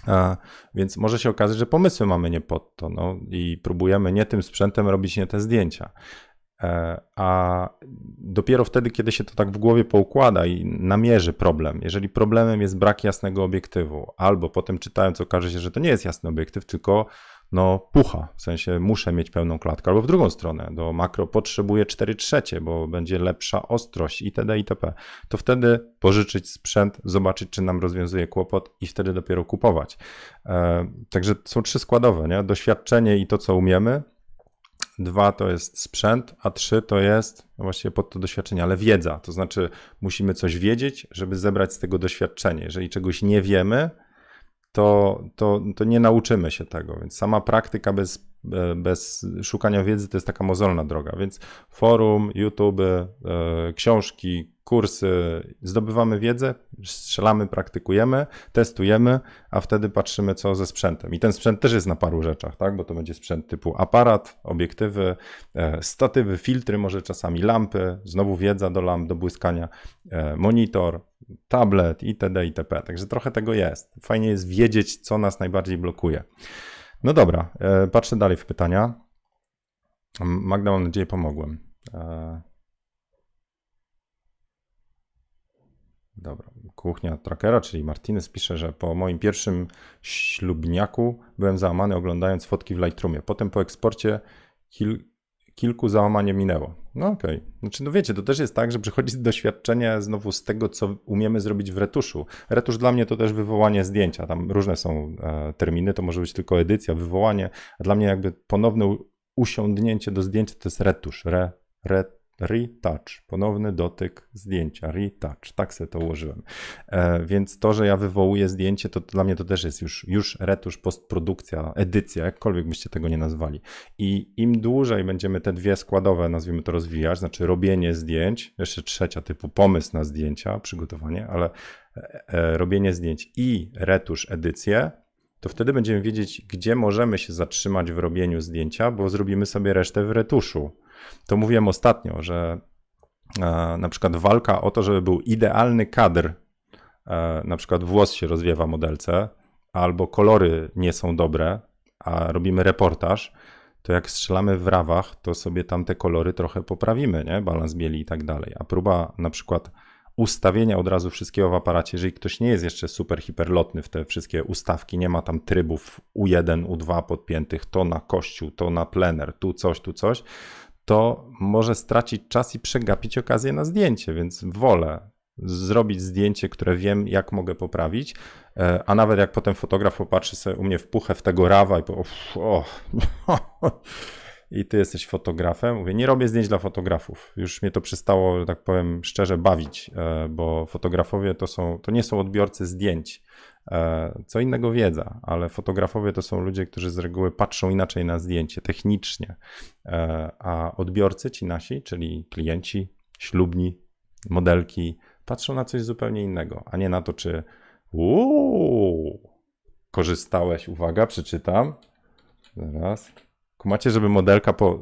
A, więc może się okazać, że pomysły mamy nie pod to no, i próbujemy nie tym sprzętem robić nie te zdjęcia. E, a dopiero wtedy, kiedy się to tak w głowie poukłada i namierzy problem, jeżeli problemem jest brak jasnego obiektywu, albo potem czytając okaże się, że to nie jest jasny obiektyw, tylko no pucha, w sensie muszę mieć pełną klatkę, albo w drugą stronę, do makro potrzebuję 4 trzecie, bo będzie lepsza ostrość itd. itp. To wtedy pożyczyć sprzęt, zobaczyć, czy nam rozwiązuje kłopot i wtedy dopiero kupować. E, także są trzy składowe, nie? doświadczenie i to, co umiemy, dwa to jest sprzęt, a trzy to jest właściwie pod to doświadczenie, ale wiedza. To znaczy, musimy coś wiedzieć, żeby zebrać z tego doświadczenie. Jeżeli czegoś nie wiemy, to, to, to nie nauczymy się tego. Więc sama praktyka bez, bez szukania wiedzy to jest taka mozolna droga. Więc forum, YouTube, e, książki, kursy, zdobywamy wiedzę, strzelamy, praktykujemy, testujemy, a wtedy patrzymy, co ze sprzętem. I ten sprzęt też jest na paru rzeczach, tak? bo to będzie sprzęt typu aparat, obiektywy, e, statywy, filtry, może czasami lampy, znowu wiedza do lamp, do błyskania, e, monitor, tablet itd. itp. Także trochę tego jest. Fajnie jest wiedzieć, co nas najbardziej blokuje. No dobra, e, patrzę dalej w pytania. Magda, mam nadzieję, pomogłem. Dobra. Kuchnia trackera, czyli Martinez pisze, że po moim pierwszym ślubniaku byłem załamany oglądając fotki w Lightroomie. Potem po eksporcie kil, kilku załamanie minęło. No okej. Okay. Znaczy, no wiecie, to też jest tak, że przychodzi doświadczenie znowu z tego, co umiemy zrobić w retuszu. Retusz dla mnie to też wywołanie zdjęcia. Tam różne są e, terminy, to może być tylko edycja, wywołanie, a dla mnie jakby ponowne usiądnięcie do zdjęcia to jest retusz. Re, re, Retouch, ponowny dotyk zdjęcia, retouch, tak sobie to ułożyłem. E, więc to, że ja wywołuję zdjęcie, to, dla mnie to też jest już, już retusz, postprodukcja, edycja, jakkolwiek byście tego nie nazwali. I im dłużej będziemy te dwie składowe, nazwijmy to, rozwijać, znaczy robienie zdjęć, jeszcze trzecia typu pomysł na zdjęcia, przygotowanie, ale e, e, robienie zdjęć i retusz, edycję, to wtedy będziemy wiedzieć, gdzie możemy się zatrzymać w robieniu zdjęcia, bo zrobimy sobie resztę w retuszu. To mówiłem ostatnio, że e, na przykład walka o to, żeby był idealny kadr, e, na przykład włos się rozwiewa modelce, albo kolory nie są dobre, a robimy reportaż, to jak strzelamy w rawach, to sobie tam te kolory trochę poprawimy, nie? Balans bieli i tak dalej. A próba na przykład ustawienia od razu wszystkiego w aparacie, jeżeli ktoś nie jest jeszcze super hiperlotny w te wszystkie ustawki, nie ma tam trybów U1, U2 podpiętych, to na kościół, to na plener, tu coś, tu coś, to może stracić czas i przegapić okazję na zdjęcie, więc wolę zrobić zdjęcie, które wiem, jak mogę poprawić, e, a nawet jak potem fotograf popatrzy sobie u mnie w puchę w tego rawa i po, o, i ty jesteś fotografem. Mówię, nie robię zdjęć dla fotografów. Już mnie to przestało, że tak powiem szczerze, bawić, e, bo fotografowie to, są, to nie są odbiorcy zdjęć. E, co innego wiedza, ale fotografowie to są ludzie, którzy z reguły patrzą inaczej na zdjęcie, technicznie, e, a odbiorcy, ci nasi, czyli klienci, ślubni, modelki, patrzą na coś zupełnie innego, a nie na to, czy uuu, korzystałeś, uwaga, przeczytam, zaraz, Kumacie, żeby modelka po...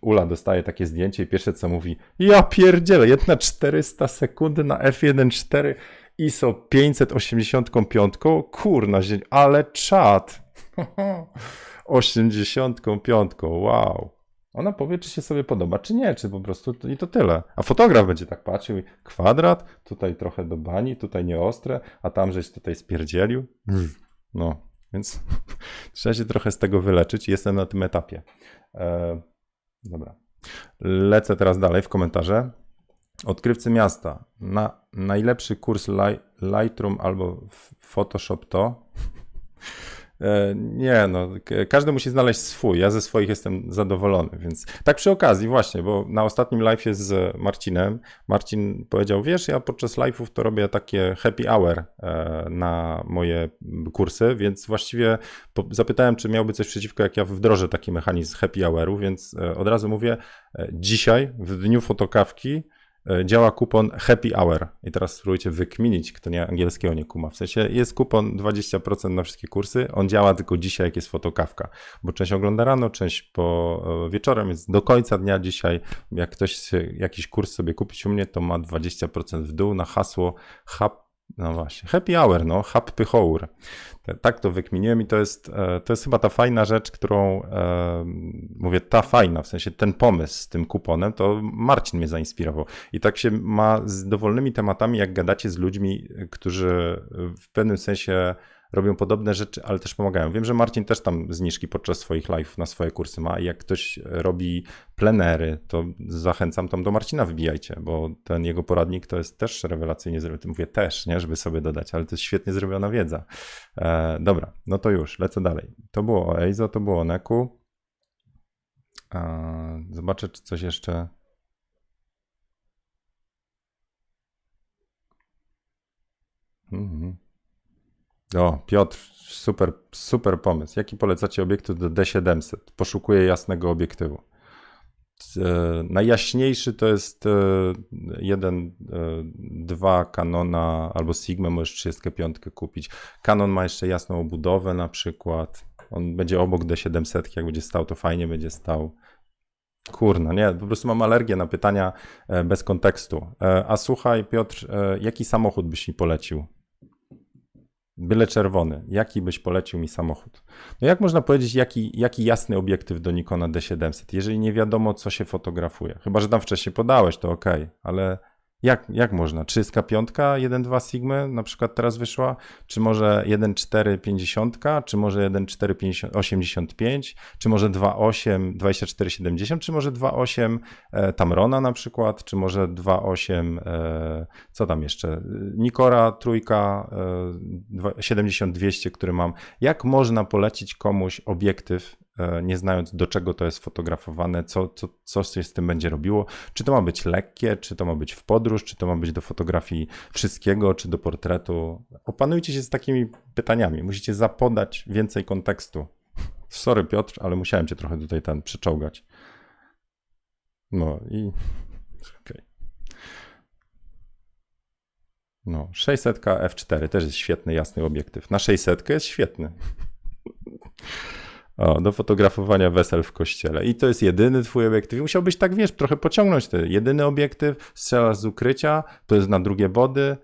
Ula dostaje takie zdjęcie i pierwsze co mówi, ja pierdzielę, jedna 400 sekundy na f1.4 ISO 585, kurna, ale czat. 85, wow. Ona powie, czy się sobie podoba, czy nie, czy po prostu i to tyle. A fotograf będzie tak patrzył i kwadrat, tutaj trochę do bani, tutaj nieostre, a tam żeś tutaj spierdzielił. No, więc trzeba się trochę z tego wyleczyć. Jestem na tym etapie. E, dobra. Lecę teraz dalej w komentarze. Odkrywcy miasta. Na najlepszy kurs Lightroom albo Photoshop to. E, nie, no, każdy musi znaleźć swój. Ja ze swoich jestem zadowolony, więc tak przy okazji, właśnie, bo na ostatnim live z Marcinem, Marcin powiedział: Wiesz, ja podczas live'ów to robię takie happy hour e, na moje kursy, więc właściwie zapytałem, czy miałby coś przeciwko, jak ja wdrożę taki mechanizm happy houru, więc e, od razu mówię: dzisiaj, w dniu fotokawki, działa kupon Happy Hour. I teraz spróbujcie wykminić, kto nie angielskiego nie kuma. W sensie jest kupon 20% na wszystkie kursy. On działa tylko dzisiaj, jak jest fotokawka. Bo część ogląda rano, część po e, wieczorem, więc do końca dnia dzisiaj, jak ktoś jakiś kurs sobie kupić u mnie, to ma 20% w dół na hasło HAP no właśnie, happy hour, no, happy hour. Tak to wykminiłem i to jest, e, to jest chyba ta fajna rzecz, którą e, mówię, ta fajna, w sensie ten pomysł z tym kuponem, to Marcin mnie zainspirował. I tak się ma z dowolnymi tematami, jak gadacie z ludźmi, którzy w pewnym sensie robią podobne rzeczy, ale też pomagają. Wiem, że Marcin też tam zniżki podczas swoich live na swoje kursy ma i jak ktoś robi plenery, to zachęcam tam do Marcina wbijajcie, bo ten jego poradnik to jest też rewelacyjnie zrobiony. Mówię też, nie, żeby sobie dodać, ale to jest świetnie zrobiona wiedza. E, dobra, no to już, lecę dalej. To było o EIZO, to było o Neku. E, zobaczę, czy coś jeszcze... Mhm. O, Piotr, super, super pomysł. Jaki polecacie obiektyw do D700? Poszukuję jasnego obiektywu. E, najjaśniejszy to jest e, jeden, e, dwa Canona albo Sigma, możesz 35 kupić. Canon ma jeszcze jasną obudowę na przykład. On będzie obok D700, jak będzie stał, to fajnie będzie stał. Kurna, nie, po prostu mam alergię na pytania bez kontekstu. A słuchaj, Piotr, jaki samochód byś mi polecił? Byle czerwony. Jaki byś polecił mi samochód? No jak można powiedzieć, jaki, jaki jasny obiektyw do Nikona D700, jeżeli nie wiadomo, co się fotografuje? Chyba, że tam wcześniej podałeś, to ok, ale jak, jak można? 305, 1.2 Sigma na przykład teraz wyszła? Czy może 1.450? Czy może 1.485? Czy może 2.8 2470? Czy może 2.8 e, Tamrona na przykład? Czy może 2.8 e, co tam jeszcze? Nikora trójka e, 70-200, który mam. Jak można polecić komuś obiektyw nie znając do czego to jest fotografowane, co, co, co się z tym będzie robiło. Czy to ma być lekkie, czy to ma być w podróż, czy to ma być do fotografii wszystkiego, czy do portretu. Opanujcie się z takimi pytaniami. Musicie zapodać więcej kontekstu. Sorry Piotr, ale musiałem cię trochę tutaj ten przeczołgać. No i okej. No, 600 f4 też jest świetny, jasny obiektyw. Na 600 jest świetny. O, do fotografowania wesel w kościele. I to jest jedyny twój obiektyw. I musiałbyś tak, wiesz, trochę pociągnąć ten jedyny obiektyw, strzelasz z ukrycia, to jest na drugie body.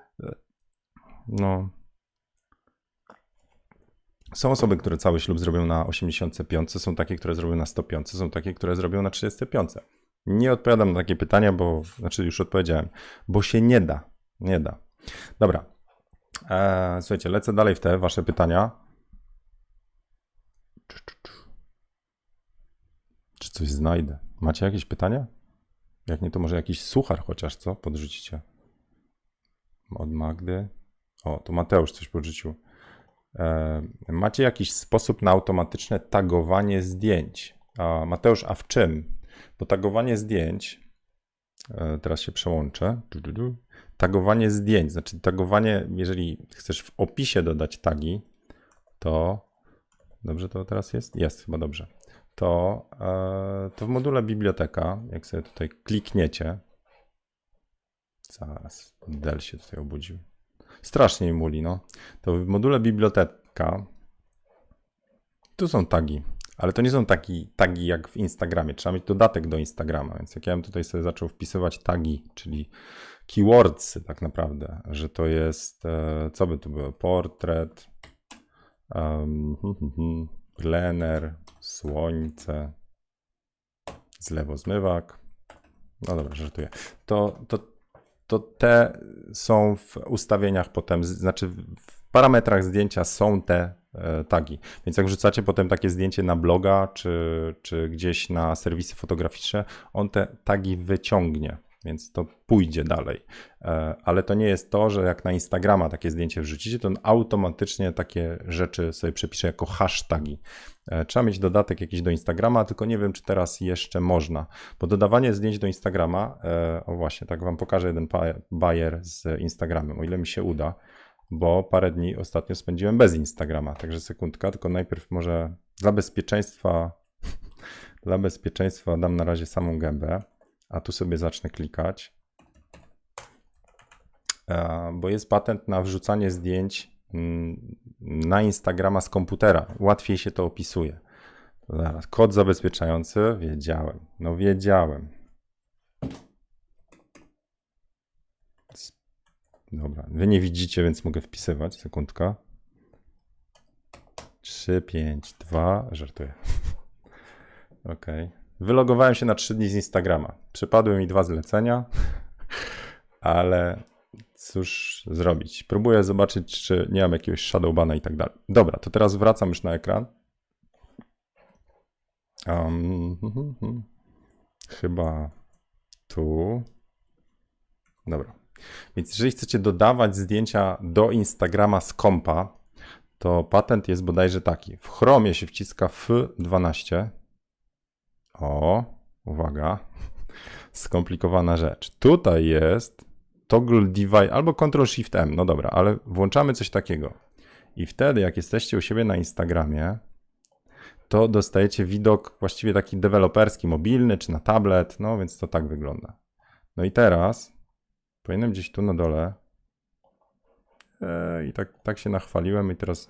No. Są osoby, które cały ślub zrobią na 85, są takie, które zrobią na 105, są takie, które zrobią na 35. Nie odpowiadam na takie pytania, bo, znaczy już odpowiedziałem, bo się nie da. Nie da. Dobra. Eee, słuchajcie, lecę dalej w te wasze pytania. Czy coś znajdę? Macie jakieś pytania? Jak nie, to może jakiś suchar chociaż, co? Podrzucicie. Od Magdy. O, tu Mateusz coś podrzucił. E, macie jakiś sposób na automatyczne tagowanie zdjęć? A, Mateusz, a w czym? Bo tagowanie zdjęć, e, teraz się przełączę. Du, du, du. Tagowanie zdjęć, znaczy tagowanie, jeżeli chcesz w opisie dodać tagi, to dobrze to teraz jest? Jest, chyba dobrze. To, e, to w module biblioteka, jak sobie tutaj klikniecie, zaraz, Del się tutaj obudził. Strasznie muli, no. To w module biblioteka tu są tagi, ale to nie są taki tagi jak w Instagramie. Trzeba mieć dodatek do Instagrama, więc jak ja bym tutaj sobie zaczął wpisywać tagi, czyli keywordsy tak naprawdę, że to jest, e, co by tu było, portret, um, plener, słońce, zlewozmywak, no dobra, żartuję, to, to, to te są w ustawieniach potem, z- znaczy w parametrach zdjęcia są te e, tagi. Więc jak wrzucacie potem takie zdjęcie na bloga, czy, czy gdzieś na serwisy fotograficzne, on te tagi wyciągnie, więc to pójdzie dalej. E, Ale to nie jest to, że jak na Instagrama takie zdjęcie wrzucicie, to on automatycznie takie rzeczy sobie przepisze jako hasztagi. E, Trzeba mieć dodatek jakiś do Instagrama, tylko nie wiem, czy teraz jeszcze można, bo dodawanie zdjęć do Instagrama, e, o właśnie, tak wam pokażę jeden bajer z Instagramem, o ile mi się uda, bo parę dni ostatnio spędziłem bez Instagrama, także sekundka, tylko najpierw może dla bezpieczeństwa, dla bezpieczeństwa dam na razie samą gębę, a tu sobie zacznę klikać, E, bo jest patent na wrzucanie zdjęć mm, na Instagrama z komputera. Łatwiej się to opisuje. Zaraz, kod zabezpieczający, wiedziałem, no wiedziałem. Dobra, wy nie widzicie, więc mogę wpisywać, sekundka. 3, 5, 2, żartuję. Ok. Wylogowałem się na 3 dni z Instagrama. Przypadły mi dwa zlecenia, ale cóż zrobić. Próbuję zobaczyć, czy nie mam jakiegoś shadowbana i tak dalej. Dobra, to teraz wracam już na ekran. Um, chyba tu. Dobra. Więc jeżeli chcecie dodawać zdjęcia do Instagrama z kompa, to patent jest bodajże taki. W Chromie się wciska F12. O, uwaga. Skomplikowana rzecz. Tutaj jest toggle device albo Ctrl Shift M. No dobra, ale włączamy coś takiego. I wtedy, jak jesteście u siebie na Instagramie, to dostajecie widok właściwie taki deweloperski, mobilny czy na tablet. No więc to tak wygląda. No i teraz powinienem gdzieś tu na dole. E, I tak, tak się nachwaliłem, i teraz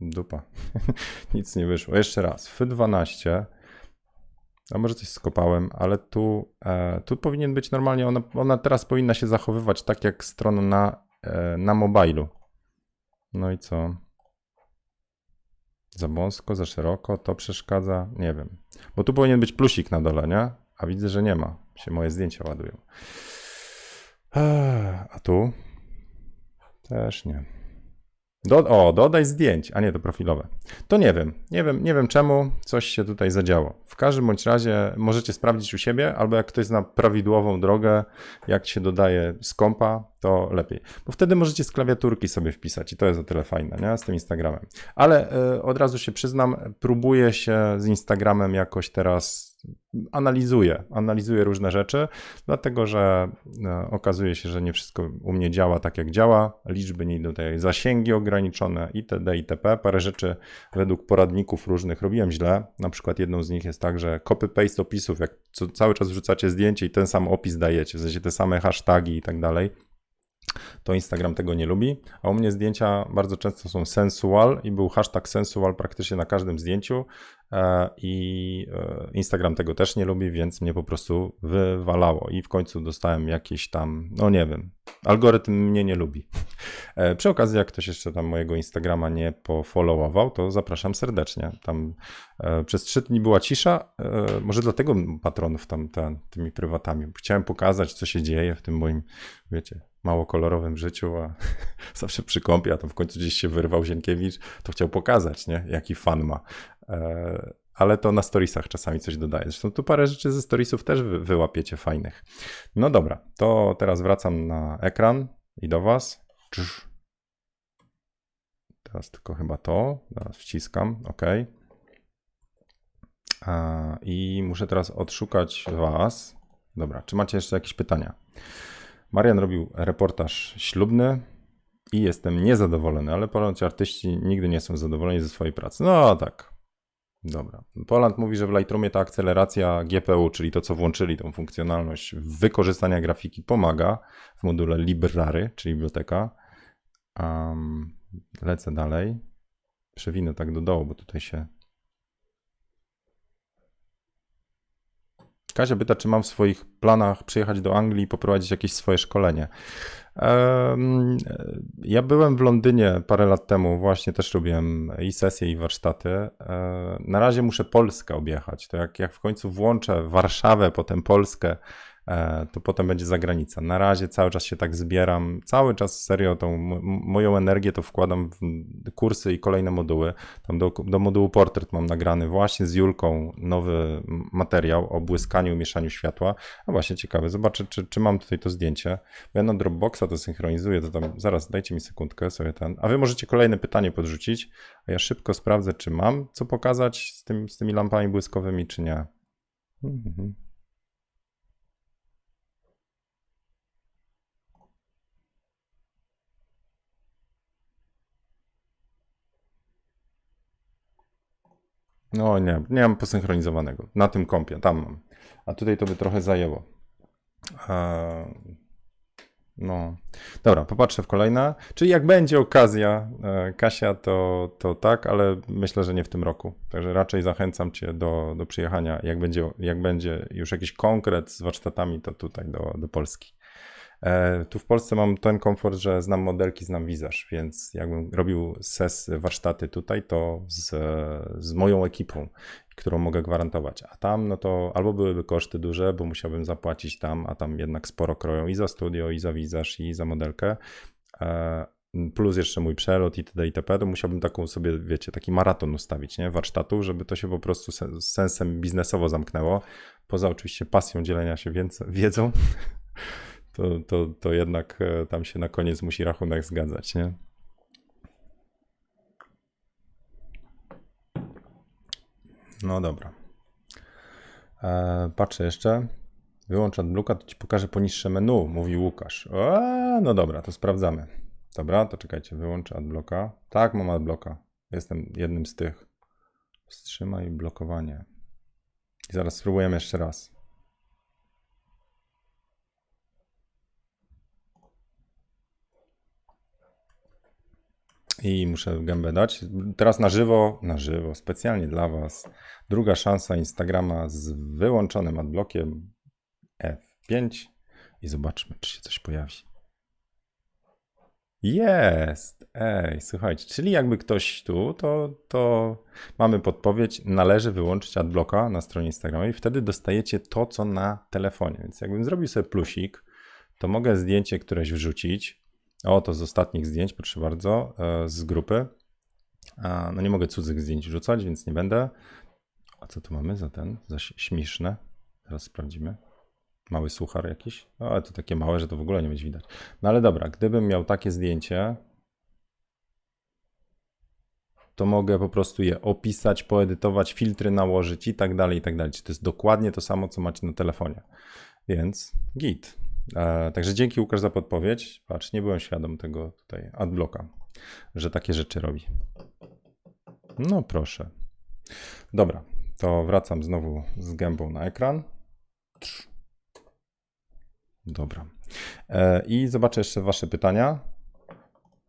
dupa. Nic nie wyszło. Jeszcze raz. F12. A może coś skopałem, ale tu, e, tu powinien być normalnie. Ona, ona teraz powinna się zachowywać tak jak strona na, e, na mobilu. No i co? Za wąsko, za szeroko, to przeszkadza? Nie wiem. Bo tu powinien być plusik na dole, nie? A widzę, że nie ma. Się moje zdjęcia ładują. A tu? Też nie. Do, o, dodaj zdjęć, a nie to profilowe. To nie wiem, nie wiem, nie wiem czemu coś się tutaj zadziało. W każdym bądź razie możecie sprawdzić u siebie, albo jak ktoś zna prawidłową drogę, jak się dodaje z kompa, to lepiej. Bo wtedy możecie z klawiaturki sobie wpisać i to jest o tyle fajne, nie? Z tym Instagramem. Ale y, od razu się przyznam, próbuję się z Instagramem jakoś teraz analizuję, analizuję różne rzeczy, dlatego że e, okazuje się, że nie wszystko u mnie działa tak jak działa, liczby nie idą tutaj, zasięgi ograniczone itd. itp. Parę rzeczy według poradników różnych robiłem źle, na przykład jedną z nich jest tak, że copy-paste opisów, jak cały czas wrzucacie zdjęcie i ten sam opis dajecie, w sensie te same hasztagi i tak dalej, to Instagram tego nie lubi. A u mnie zdjęcia bardzo często są sensual i był hashtag sensual praktycznie na każdym zdjęciu e, i e, Instagram tego też nie lubi, więc mnie po prostu wywalało i w końcu dostałem jakieś tam, no nie wiem, algorytm mnie nie lubi. E, przy okazji, jak ktoś jeszcze tam mojego Instagrama nie pofollowował, to zapraszam serdecznie. Tam przez trzy dni była cisza, może dlatego patronów tam tymi prywatami. Chciałem pokazać, co się dzieje w tym moim, wiecie, mało kolorowym życiu, a zawsze przy kąpie, a to w końcu gdzieś się wyrwał Zienkiewicz, to chciał pokazać, nie? jaki fan ma. E, ale to na storiesach czasami coś dodaje. Zresztą tu parę rzeczy ze storiesów też wy, wyłapiecie fajnych. No dobra, to teraz wracam na ekran i do Was. Teraz tylko chyba to, teraz wciskam, OK. I muszę teraz odszukać Was. Dobra, czy macie jeszcze jakieś pytania? Marian robił reportaż ślubny i jestem niezadowolony, ale ponoć artyści nigdy nie są zadowoleni ze swojej pracy. No tak. Dobra. Poland mówi, że w Lightroomie ta akceleracja GPU, czyli to, co włączyli, tą funkcjonalność wykorzystania grafiki, pomaga w module Library, czyli biblioteka. Um, lecę dalej. Przewinę tak do dołu, bo tutaj się Kasia pyta, czy mam w swoich planach przyjechać do Anglii i poprowadzić jakieś swoje szkolenie. Ja byłem w Londynie parę lat temu, właśnie też robiłem i sesje, i warsztaty. E, na razie muszę Polskę objechać. To jak, jak w końcu włączę Warszawę, potem Polskę, to potem będzie zagranica. Na razie cały czas się tak zbieram, cały czas serio tą moją energię to wkładam w kursy i kolejne moduły. Tam do, do modułu portret mam nagrany właśnie z Julką nowy materiał o błyskaniu, mieszaniu światła. A właśnie ciekawe, zobaczę czy, czy mam tutaj to zdjęcie. Ja na Dropboxa to synchronizuję, to tam zaraz dajcie mi sekundkę sobie ten. A wy możecie kolejne pytanie podrzucić, a ja szybko sprawdzę czy mam co pokazać z, tym, z tymi lampami błyskowymi czy nie. Mhm. No nie, nie mam posynchronizowanego. Na tym kompie, tam mam. A tutaj to by trochę zajęło. Eee, no. Dobra, popatrzę w kolejne. Czyli jak będzie okazja, e, Kasia, to, to tak, ale myślę, że nie w tym roku. Także raczej zachęcam Cię do, do przyjechania. Jak będzie, jak będzie już jakiś konkret z warsztatami, to tutaj do, do Polski. E, tu w Polsce mam ten komfort, że znam modelki, znam wizaż, więc jakbym robił ses warsztaty tutaj, to z, z moją ekipą, którą mogę gwarantować. A tam, no to albo byłyby koszty duże, bo musiałbym zapłacić tam, a tam jednak sporo kroją i za studio, i za wizaż, i za modelkę. E, plus jeszcze mój przelot itd. itp. To musiałbym taką sobie, wiecie, taki maraton ustawić, nie? Warsztatów, żeby to się po prostu z sensem biznesowo zamknęło. Poza oczywiście pasją dzielenia się wiedzą. to, to, to jednak e, tam się na koniec musi rachunek zgadzać, nie? No dobra. E, patrzę jeszcze. Wyłącz AdBlocka, to ci pokażę poniższe menu, mówi Łukasz. E, no dobra, to sprawdzamy. Dobra, to czekajcie, wyłączę AdBlocka. Tak, mam AdBlocka. Jestem jednym z tych. Wstrzymaj blokowanie. I zaraz spróbujemy jeszcze raz. I muszę gębę dać. Teraz na żywo, na żywo, specjalnie dla Was. Druga szansa Instagrama z wyłączonym adblockiem F5 i zobaczmy, czy się coś pojawi. Jest! Ej, słuchajcie, czyli jakby ktoś tu, to, to mamy podpowiedź, należy wyłączyć adblocka na stronie Instagrama i wtedy dostajecie to, co na telefonie. Więc jakbym zrobił sobie plusik, to mogę zdjęcie któreś wrzucić, O, to z ostatnich zdjęć, proszę bardzo, e, z grupy. No nie mogę cudzych zdjęć rzucać, więc nie będę. A co tu mamy za ten? Za śmieszne. Teraz sprawdzimy. Mały suchar jakiś. O, ale to takie małe, że to w ogóle nie będzie widać. No ale dobra, gdybym miał takie zdjęcie, to mogę po prostu je opisać, poedytować, filtry nałożyć i tak dalej, i tak dalej. Czy to jest dokładnie to samo, co macie na telefonie. Więc git. E, także dzięki Łukasz za podpowiedź. Patrz, nie byłem świadom tego tutaj adblocka, że takie rzeczy robi. No proszę. Dobra, to wracam znowu z gębą na ekran. Dobra. E, I zobaczę jeszcze Wasze pytania.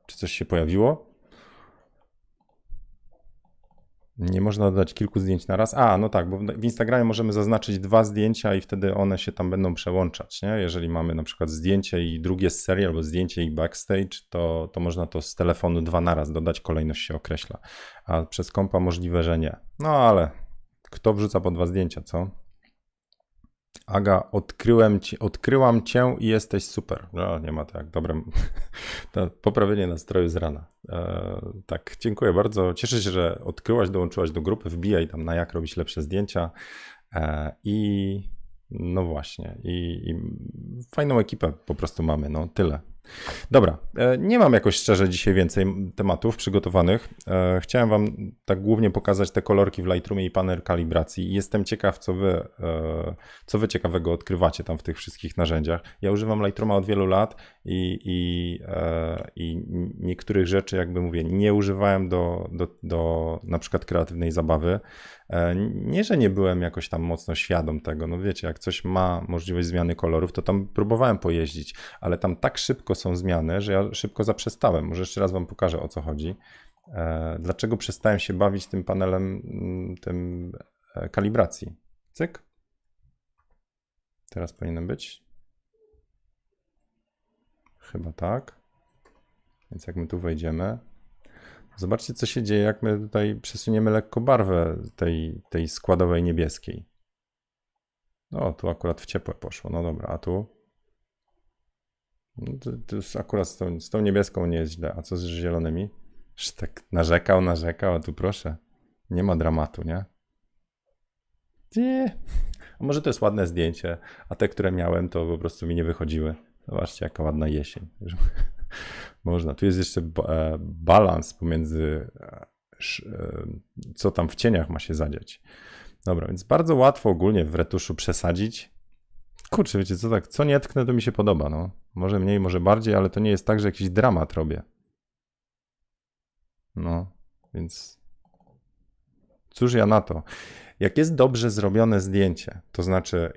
Czy coś się pojawiło? Nie można dodać kilku zdjęć na raz. A, no tak, bo w Instagramie możemy zaznaczyć dwa zdjęcia i wtedy one się tam będą przełączać. Nie? Jeżeli mamy na przykład zdjęcie i drugie z serii, albo zdjęcie i backstage, to, to można to z telefonu dwa na raz dodać, kolejność się określa. A przez kompa możliwe, że nie. No ale kto wrzuca po dwa zdjęcia, co? Aga, odkryłem ci, odkryłam cię i jesteś super. No, nie ma tak, dobre. Poprawienie nastroju z rana. E, tak, dziękuję bardzo. Cieszę się, że odkryłaś, dołączyłaś do grupy. Wbijaj tam na jak robić lepsze zdjęcia. E, I no właśnie, i, i fajną ekipę po prostu mamy. No tyle. Dobra, e, nie mam jakoś szczerze dzisiaj więcej tematów przygotowanych. E, chciałem Wam tak głównie pokazać te kolorki w Lightroomie i panel kalibracji. Jestem ciekaw, co Wy, e, co wy ciekawego odkrywacie tam w tych wszystkich narzędziach. Ja używam Lightrooma od wielu lat i, i, i niektórych rzeczy, jakby mówię, nie używałem do, do, do na przykład kreatywnej zabawy. Nie, że nie byłem jakoś tam mocno świadom tego. No wiecie, jak coś ma możliwość zmiany kolorów, to tam próbowałem pojeździć, ale tam tak szybko są zmiany, że ja szybko zaprzestałem. Może jeszcze raz Wam pokażę o co chodzi. E, dlaczego przestałem się bawić tym panelem, mm, tym e, kalibracji? Cyk. Teraz powinien być. Chyba tak. Więc jak my tu wejdziemy, zobaczcie co się dzieje, jak my tutaj przesuniemy lekko barwę tej, tej składowej niebieskiej. No, tu akurat w ciepłe poszło. No dobra, a tu no to, to akurat z tą, z tą, niebieską nie jest źle. A co z zielonymi? Już tak narzekał, narzekał, a tu proszę. Nie ma dramatu, nie? Nie. A może to jest ładne zdjęcie, a te, które miałem, to po prostu mi nie wychodziły. Zobaczcie, jaka ładna jesień. Można. Tu jest jeszcze e, balans pomiędzy, e, e, co tam w cieniach ma się zadziać. Dobra, więc bardzo łatwo ogólnie w retuszu przesadzić Kurczę, wiecie co, tak, co nie tknę, to mi się podoba, no. Może mniej, może bardziej, ale to nie jest tak, że jakiś dramat robię. No, więc cóż ja na to. Jak jest dobrze zrobione zdjęcie, to znaczy,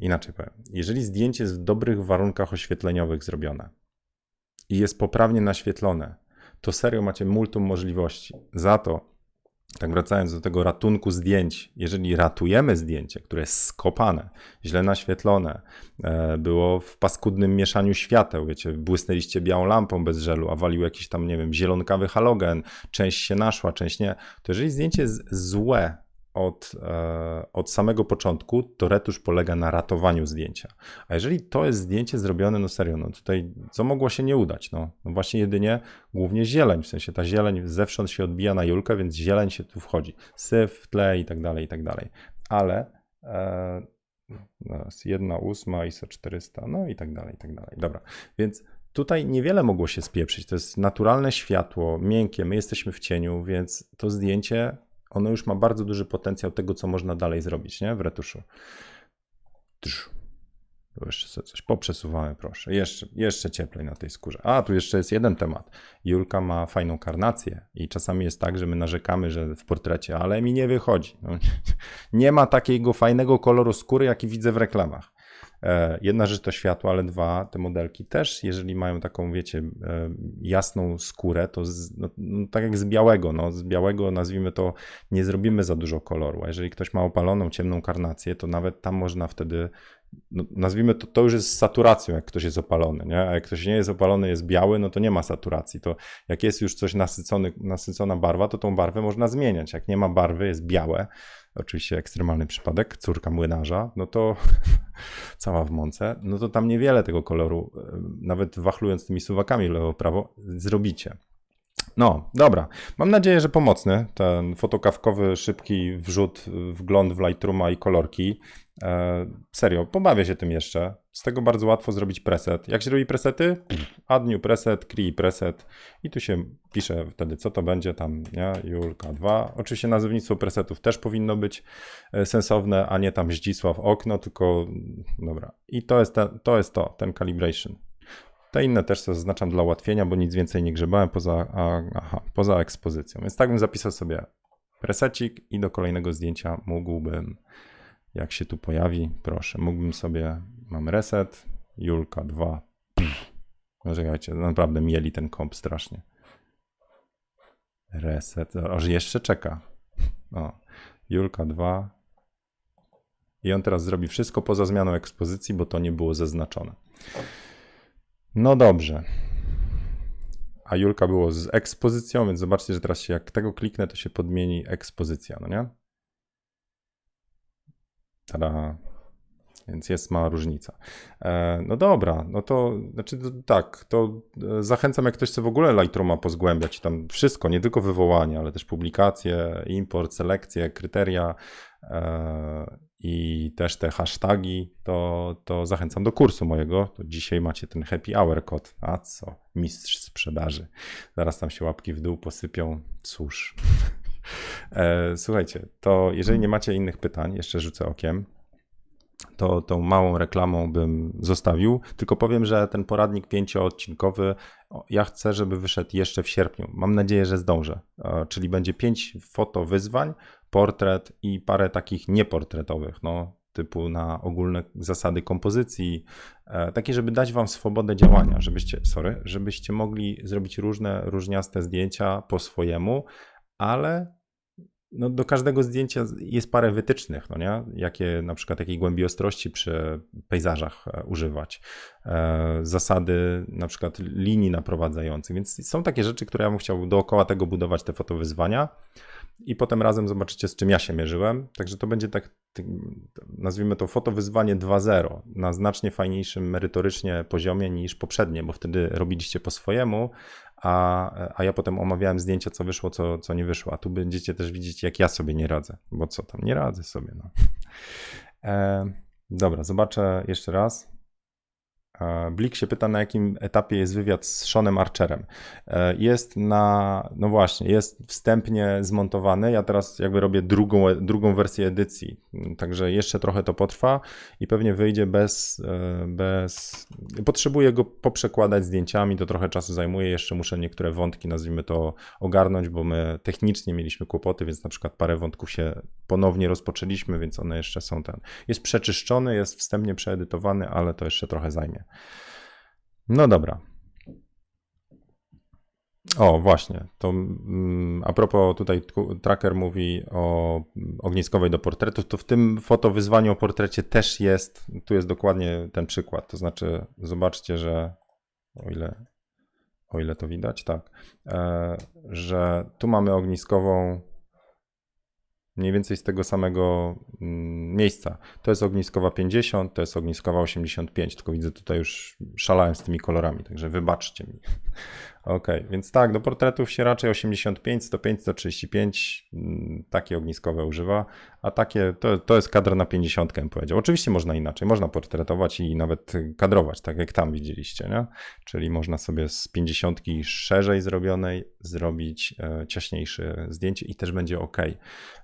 inaczej powiem, jeżeli zdjęcie jest w dobrych warunkach oświetleniowych zrobione i jest poprawnie naświetlone, to serio macie multum możliwości. Za to tak wracając do tego ratunku zdjęć, jeżeli ratujemy zdjęcie, które jest skopane, źle naświetlone, e, było w paskudnym mieszaniu świateł, wiecie, błysnęliście białą lampą bez żelu, a walił jakiś tam, nie wiem, zielonkawy halogen, część się naszła, część nie, to jeżeli zdjęcie jest złe od, e, od samego początku, to retusz polega na ratowaniu zdjęcia. A jeżeli to jest zdjęcie zrobione, no serio, no tutaj co mogło się nie udać? No, no właśnie jedynie głównie zieleń, w sensie ta zieleń zewsząd się odbija na julkę, więc zieleń się tu wchodzi. Syf tle i tak dalej, i tak dalej. Ale e, zaraz, jedna ósma, ISO 400, no i tak dalej, i tak dalej. Dobra, więc tutaj niewiele mogło się spieprzyć. To jest naturalne światło, miękkie, my jesteśmy w cieniu, więc to zdjęcie ono już ma bardzo duży potencjał tego, co można dalej zrobić, nie? W retuszu. Tu jeszcze sobie coś poprzesuwamy, proszę. Jeszcze, jeszcze cieplej na tej skórze. A, tu jeszcze jest jeden temat. Julka ma fajną karnację i czasami jest tak, że my narzekamy, że w portrecie, ale mi nie wychodzi. No, nie ma takiego fajnego koloru skóry, jaki widzę w reklamach. E, jedna rzecz to światło, ale dwa, te modelki też, jeżeli mają taką, wiecie, e, jasną skórę, to z, no, no, tak jak z białego, no, z białego nazwijmy to, nie zrobimy za dużo koloru. A jeżeli ktoś ma opaloną, ciemną karnację, to nawet tam można wtedy, no, nazwijmy to, to już jest saturacją, jak ktoś jest opalony, nie? A jak ktoś nie jest opalony, jest biały, no to nie ma saturacji. To jak jest już coś nasycony, nasycona barwa, to tą barwę można zmieniać. Jak nie ma barwy, jest białe, oczywiście ekstremalny przypadek, córka młynarza, no to cała w mące, no to tam niewiele tego koloru, e, nawet wachlując tymi suwakami lewo-prawo, zrobicie. No, dobra. Mam nadzieję, że pomocny ten fotokawkowy, szybki wrzut, wgląd w Lightrooma i kolorki. E, serio, pobawię się tym jeszcze. Z tego bardzo łatwo zrobić preset. Jak się robi presety? Add new preset, create preset i tu się pisze wtedy, co to będzie tam, nie? Julka 2. Oczywiście nazewnictwo presetów też powinno być e, sensowne, a nie tam Zdzisław okno, tylko dobra. I to jest, te, to, jest to, ten calibration. Te inne też sobie zaznaczam dla ułatwienia, bo nic więcej nie grzebałem poza, a, aha, poza ekspozycją. Więc tak bym zapisał sobie presecik i do kolejnego zdjęcia mógłbym, jak się tu pojawi, proszę, mógłbym sobie, mam reset, Julka 2. No czekajcie, naprawdę mieli ten komp strasznie. Reset, aż jeszcze czeka. O, Julka 2. I on teraz zrobi wszystko poza zmianą ekspozycji, bo to nie było zaznaczone. No dobrze. A Julka było z ekspozycją, więc zobaczcie, że teraz się jak tego kliknę, to się podmieni ekspozycja, no nie? Tada. Więc jest mała różnica. E, no dobra, no to znaczy to, tak, to e, zachęcam, jak ktoś chce w ogóle Lightrooma pozgłębiać, tam wszystko, nie tylko wywołanie, ale też publikacje, import, selekcje, kryteria e, i też te hasztagi, to, to zachęcam do kursu mojego. To dzisiaj macie ten happy hour kod. A co? Mistrz sprzedaży. Zaraz tam się łapki w dół posypią. Cóż. E, słuchajcie, to jeżeli nie macie innych pytań, jeszcze rzucę okiem, to tą małą reklamą bym zostawił. Tylko powiem, że ten poradnik pięcioodcinkowy ja chcę, żeby wyszedł jeszcze w sierpniu. Mam nadzieję, że zdążę. E, czyli będzie pięć foto wyzwań, portret i parę takich nieportretowych, no, typu na ogólne zasady kompozycji, e, takie, żeby dać wam swobodę działania, żebyście, sorry, żebyście mogli zrobić różne, różniaste zdjęcia po swojemu, ale no, do każdego zdjęcia jest parę wytycznych, no nie? Jakie, na przykład jakiej głębi ostrości przy pejzażach e, używać, e, zasady na przykład linii naprowadzających, więc są takie rzeczy, które ja bym chciał dookoła tego budować te fotowyzwania i potem razem zobaczycie, z czym ja się mierzyłem. Także to będzie tak, tak nazwijmy to fotowyzwanie 2.0 na znacznie fajniejszym merytorycznie poziomie niż poprzednie, bo wtedy robiliście po swojemu, a, a ja potem omawiałem zdjęcia, co wyszło, co, co nie wyszło. A tu będziecie też widzieć, jak ja sobie nie radzę, bo co tam, nie radzę sobie. No. E, dobra, zobaczę jeszcze raz. Blik się pyta, na jakim etapie jest wywiad z Seanem Archerem. E, jest na, no właśnie, jest wstępnie zmontowany. Ja teraz jakby robię drugą, drugą wersję edycji, także jeszcze trochę to potrwa i pewnie wyjdzie bez, e, bez. Potrzebuję go poprzekładać zdjęciami, to trochę czasu zajmuje. Jeszcze muszę niektóre wątki, nazwijmy to, ogarnąć, bo my technicznie mieliśmy kłopoty, więc na przykład parę wątków się ponownie rozpoczęliśmy, więc one jeszcze są ten. Jest przeczyszczony, jest wstępnie przeedytowany, ale to jeszcze trochę zajmie. No dobra. O, właśnie. To mm, a propos tutaj tracker mówi o ogniskowej do portretów, to w tym fotowyzwaniu o portrecie też jest, tu jest dokładnie ten przykład. To znaczy, zobaczcie, że o ile, o ile to widać, tak, e, że tu mamy ogniskową mniej więcej z tego samego mm, miejsca. To jest ogniskowa 50, to jest ogniskowa 85, tylko widzę tutaj już szalałem z tymi kolorami, także wybaczcie mi. Ok, więc tak, do portretów się raczej 85, 105, 135 takie ogniskowe używa, a takie to, to jest kadr na 50, bym powiedział. Oczywiście można inaczej, można portretować i nawet kadrować, tak jak tam widzieliście, nie? Czyli można sobie z 50 szerzej zrobionej zrobić e, ciaśniejsze zdjęcie i też będzie ok.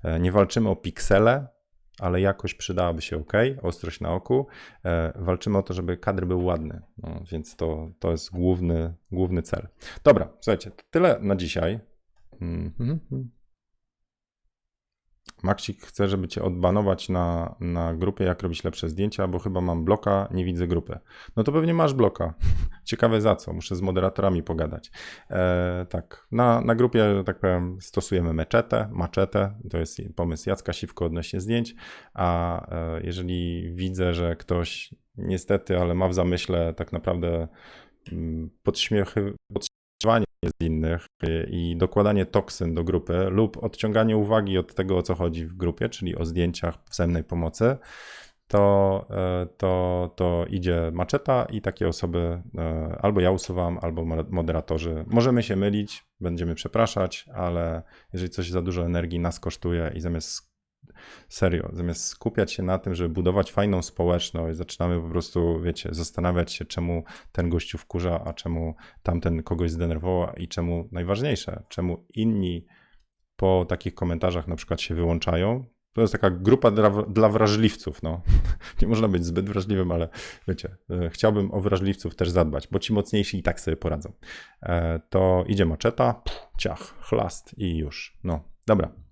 E, nie walczymy o piksele, ale jakość przydałaby się ok, ostrość na oku. E, walczymy o to, żeby kadr był ładny, no, więc to, to jest główny, główny cel. Dobra, słuchajcie, tyle na dzisiaj. Mm -hmm. Maksik chce, żeby cię odbanować na, na grupie, jak robić lepsze zdjęcia, bo chyba mam bloka, nie widzę grupy. No to pewnie masz bloka. Ciekawe za co, muszę z moderatorami pogadać. E, tak, na, na grupie, tak powiem, stosujemy meczetę, maczetę, to jest pomysł Jacka Siwko odnośnie zdjęć, a e, jeżeli widzę, że ktoś niestety, ale ma w zamyśle tak naprawdę mm, podśmiechy, z innych i dokładanie toksyn do grupy lub odciąganie uwagi od tego, o co chodzi w grupie, czyli o zdjęciach wzajemnej pomocy, to, e, to, to idzie maczeta i takie osoby e, albo ja usuwam, albo mo- moderatorzy. Możemy się mylić, będziemy przepraszać, ale jeżeli coś za dużo energii nas kosztuje i zamiast serio, zamiast skupiać się na tym, żeby budować fajną społeczność, zaczynamy po prostu, wiecie, zastanawiać się, czemu ten gościu wkurza, a czemu tamten kogoś zdenerwował i czemu, najważniejsze, czemu inni po takich komentarzach na przykład się wyłączają. To jest taka grupa dla, dla wrażliwców. No. Nie można być zbyt wrażliwym, ale wiecie, e, chciałbym o wrażliwców też zadbać, bo ci mocniejsi i tak sobie poradzą. E, To idzie maczeta, pff, ciach, chlast i już. No, dobra.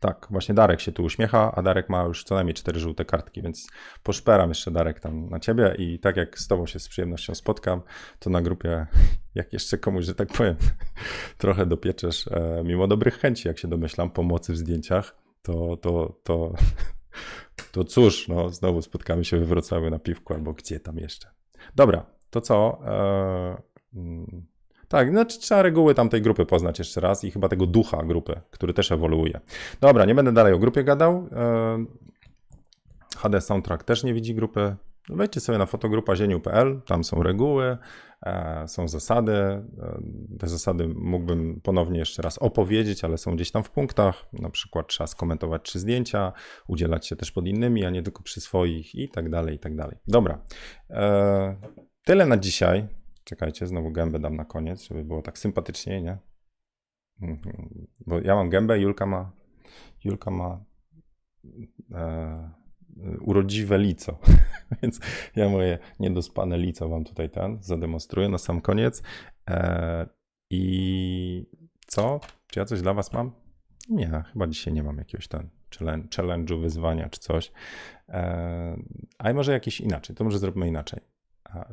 Tak, właśnie Darek się tu uśmiecha, a Darek ma już co najmniej cztery żółte kartki, więc poszperam jeszcze Darek tam na ciebie i tak jak z tobą się z przyjemnością spotkam, to na grupie, jak jeszcze komuś, że tak powiem, trochę dopieczesz, e, mimo dobrych chęci, jak się domyślam, pomocy w zdjęciach, to, to, to, to cóż, no znowu spotkamy się we Wrocławiu na piwku albo gdzie tam jeszcze. Dobra, to co? E, mm, tak, znaczy trzeba reguły tamtej grupy poznać jeszcze raz i chyba tego ducha grupy, który też ewoluuje. Dobra, nie będę dalej o grupie gadał. E, HD Soundtrack też nie widzi grupy. Wejdźcie sobie na fotogrupazieniu.pl, tam są reguły, e, są zasady. E, Te zasady mógłbym ponownie jeszcze raz opowiedzieć, ale są gdzieś tam w punktach. Na przykład trzeba skomentować trzy zdjęcia, udzielać się też pod innymi, a nie tylko przy swoich i tak dalej, i tak dalej. Dobra, tyle na dzisiaj. Czekajcie, znowu gębę dam na koniec, żeby było tak sympatycznie, nie? Mhm. Bo ja mam gębę, Julka ma. Julka ma e, urodziwe lico. Więc ja moje niedospane lico wam tutaj ten zademonstruję na sam koniec. E, I co? Czy ja coś dla was mam? Nie, chyba dzisiaj nie mam jakiegoś ten challenge- challenge'u, wyzwania czy coś. E, a może jakieś inaczej, to może zróbmy inaczej.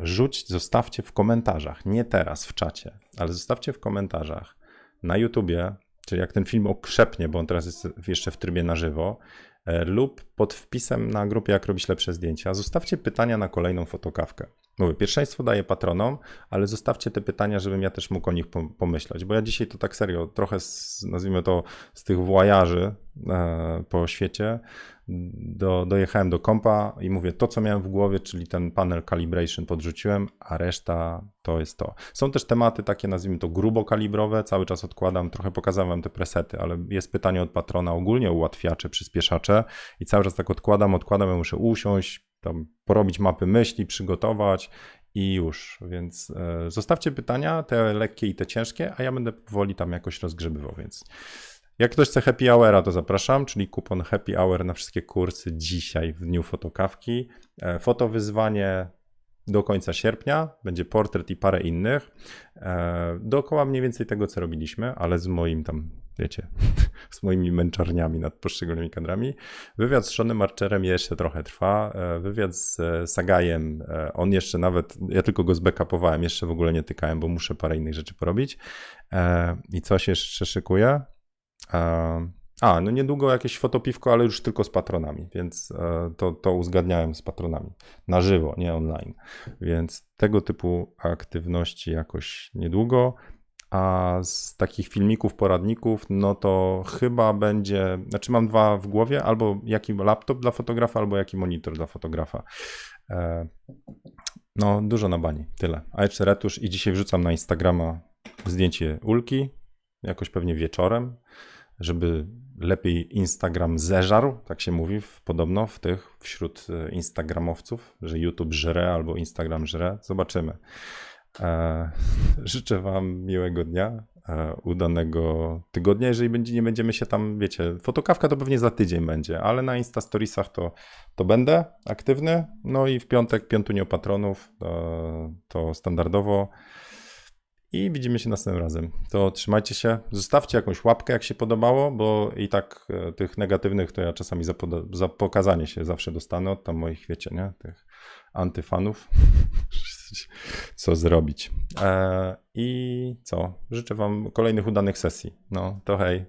Rzuć, zostawcie w komentarzach, nie teraz w czacie, ale zostawcie w komentarzach na YouTubie, czyli jak ten film okrzepnie, bo on teraz jest jeszcze w trybie na żywo, e, lub pod wpisem na grupie Jak robić lepsze zdjęcia, zostawcie pytania na kolejną fotokawkę. Mówię, pierwszeństwo daję patronom, ale zostawcie te pytania, żebym ja też mógł o nich pom- pomyśleć, bo ja dzisiaj to tak serio, trochę z, nazwijmy to z tych włajarzy e, po świecie, do, dojechałem do kompa i mówię to, co miałem w głowie, czyli ten panel calibration podrzuciłem, a reszta to jest to. Są też tematy takie, nazwijmy to grubo kalibrowe, cały czas odkładam, trochę pokazałem wam te presety, ale jest pytanie od patrona ogólnie ułatwiacze, przyspieszacze i cały czas tak odkładam, odkładam, ja muszę usiąść, tam porobić mapy myśli, przygotować i już, więc e, zostawcie pytania, te lekkie i te ciężkie, a ja będę powoli tam jakoś rozgrzebywał, więc jak ktoś chce happy houra, to zapraszam, czyli kupon happy hour na wszystkie kursy dzisiaj w dniu fotokawki. E, Fotowyzwanie do końca sierpnia, będzie portret i parę innych. E, Dookoła mniej więcej tego, co robiliśmy, ale z moim tam, wiecie, z moimi męczarniami nad poszczególnymi kadrami. Wywiad z Seanem Archerem jeszcze trochę trwa. E, Wywiad z e, Sagajem, on jeszcze nawet, ja tylko go zbackupowałem, jeszcze w ogóle nie tykałem, bo muszę parę innych rzeczy porobić. I coś jeszcze szykuję. E, A, no niedługo jakieś fotopiwko, ale już tylko z patronami, więc e, to, to uzgadniałem z patronami na żywo, nie online. Więc tego typu aktywności jakoś niedługo. A z takich filmików, poradników, no to chyba będzie, znaczy mam dwa w głowie, albo jaki laptop dla fotografa, albo jaki monitor dla fotografa. E, No, dużo na bani, tyle. A jeszcze retusz i dzisiaj wrzucam na Instagrama zdjęcie Ulki, jakoś pewnie wieczorem, żeby lepiej Instagram zeżarł, tak się mówi w, podobno w tych, wśród e, instagramowców, że YouTube żre albo Instagram żre. Zobaczymy. E, życzę wam miłego dnia, e, udanego tygodnia, jeżeli będzie, nie będziemy się tam, wiecie, fotokawka to pewnie za tydzień będzie, ale na Insta Storiesach to, to będę aktywny, no i w piątek piątunio patronów, to, to standardowo i widzimy się następnym razem. To trzymajcie się, zostawcie jakąś łapkę, jak się podobało, bo i tak e, tych negatywnych to ja czasami za, za pokazanie się zawsze dostanę od tam moich, wiecie, nie, tych antyfanów. co zrobić. E, I co? Życzę wam kolejnych udanych sesji. No, to hej.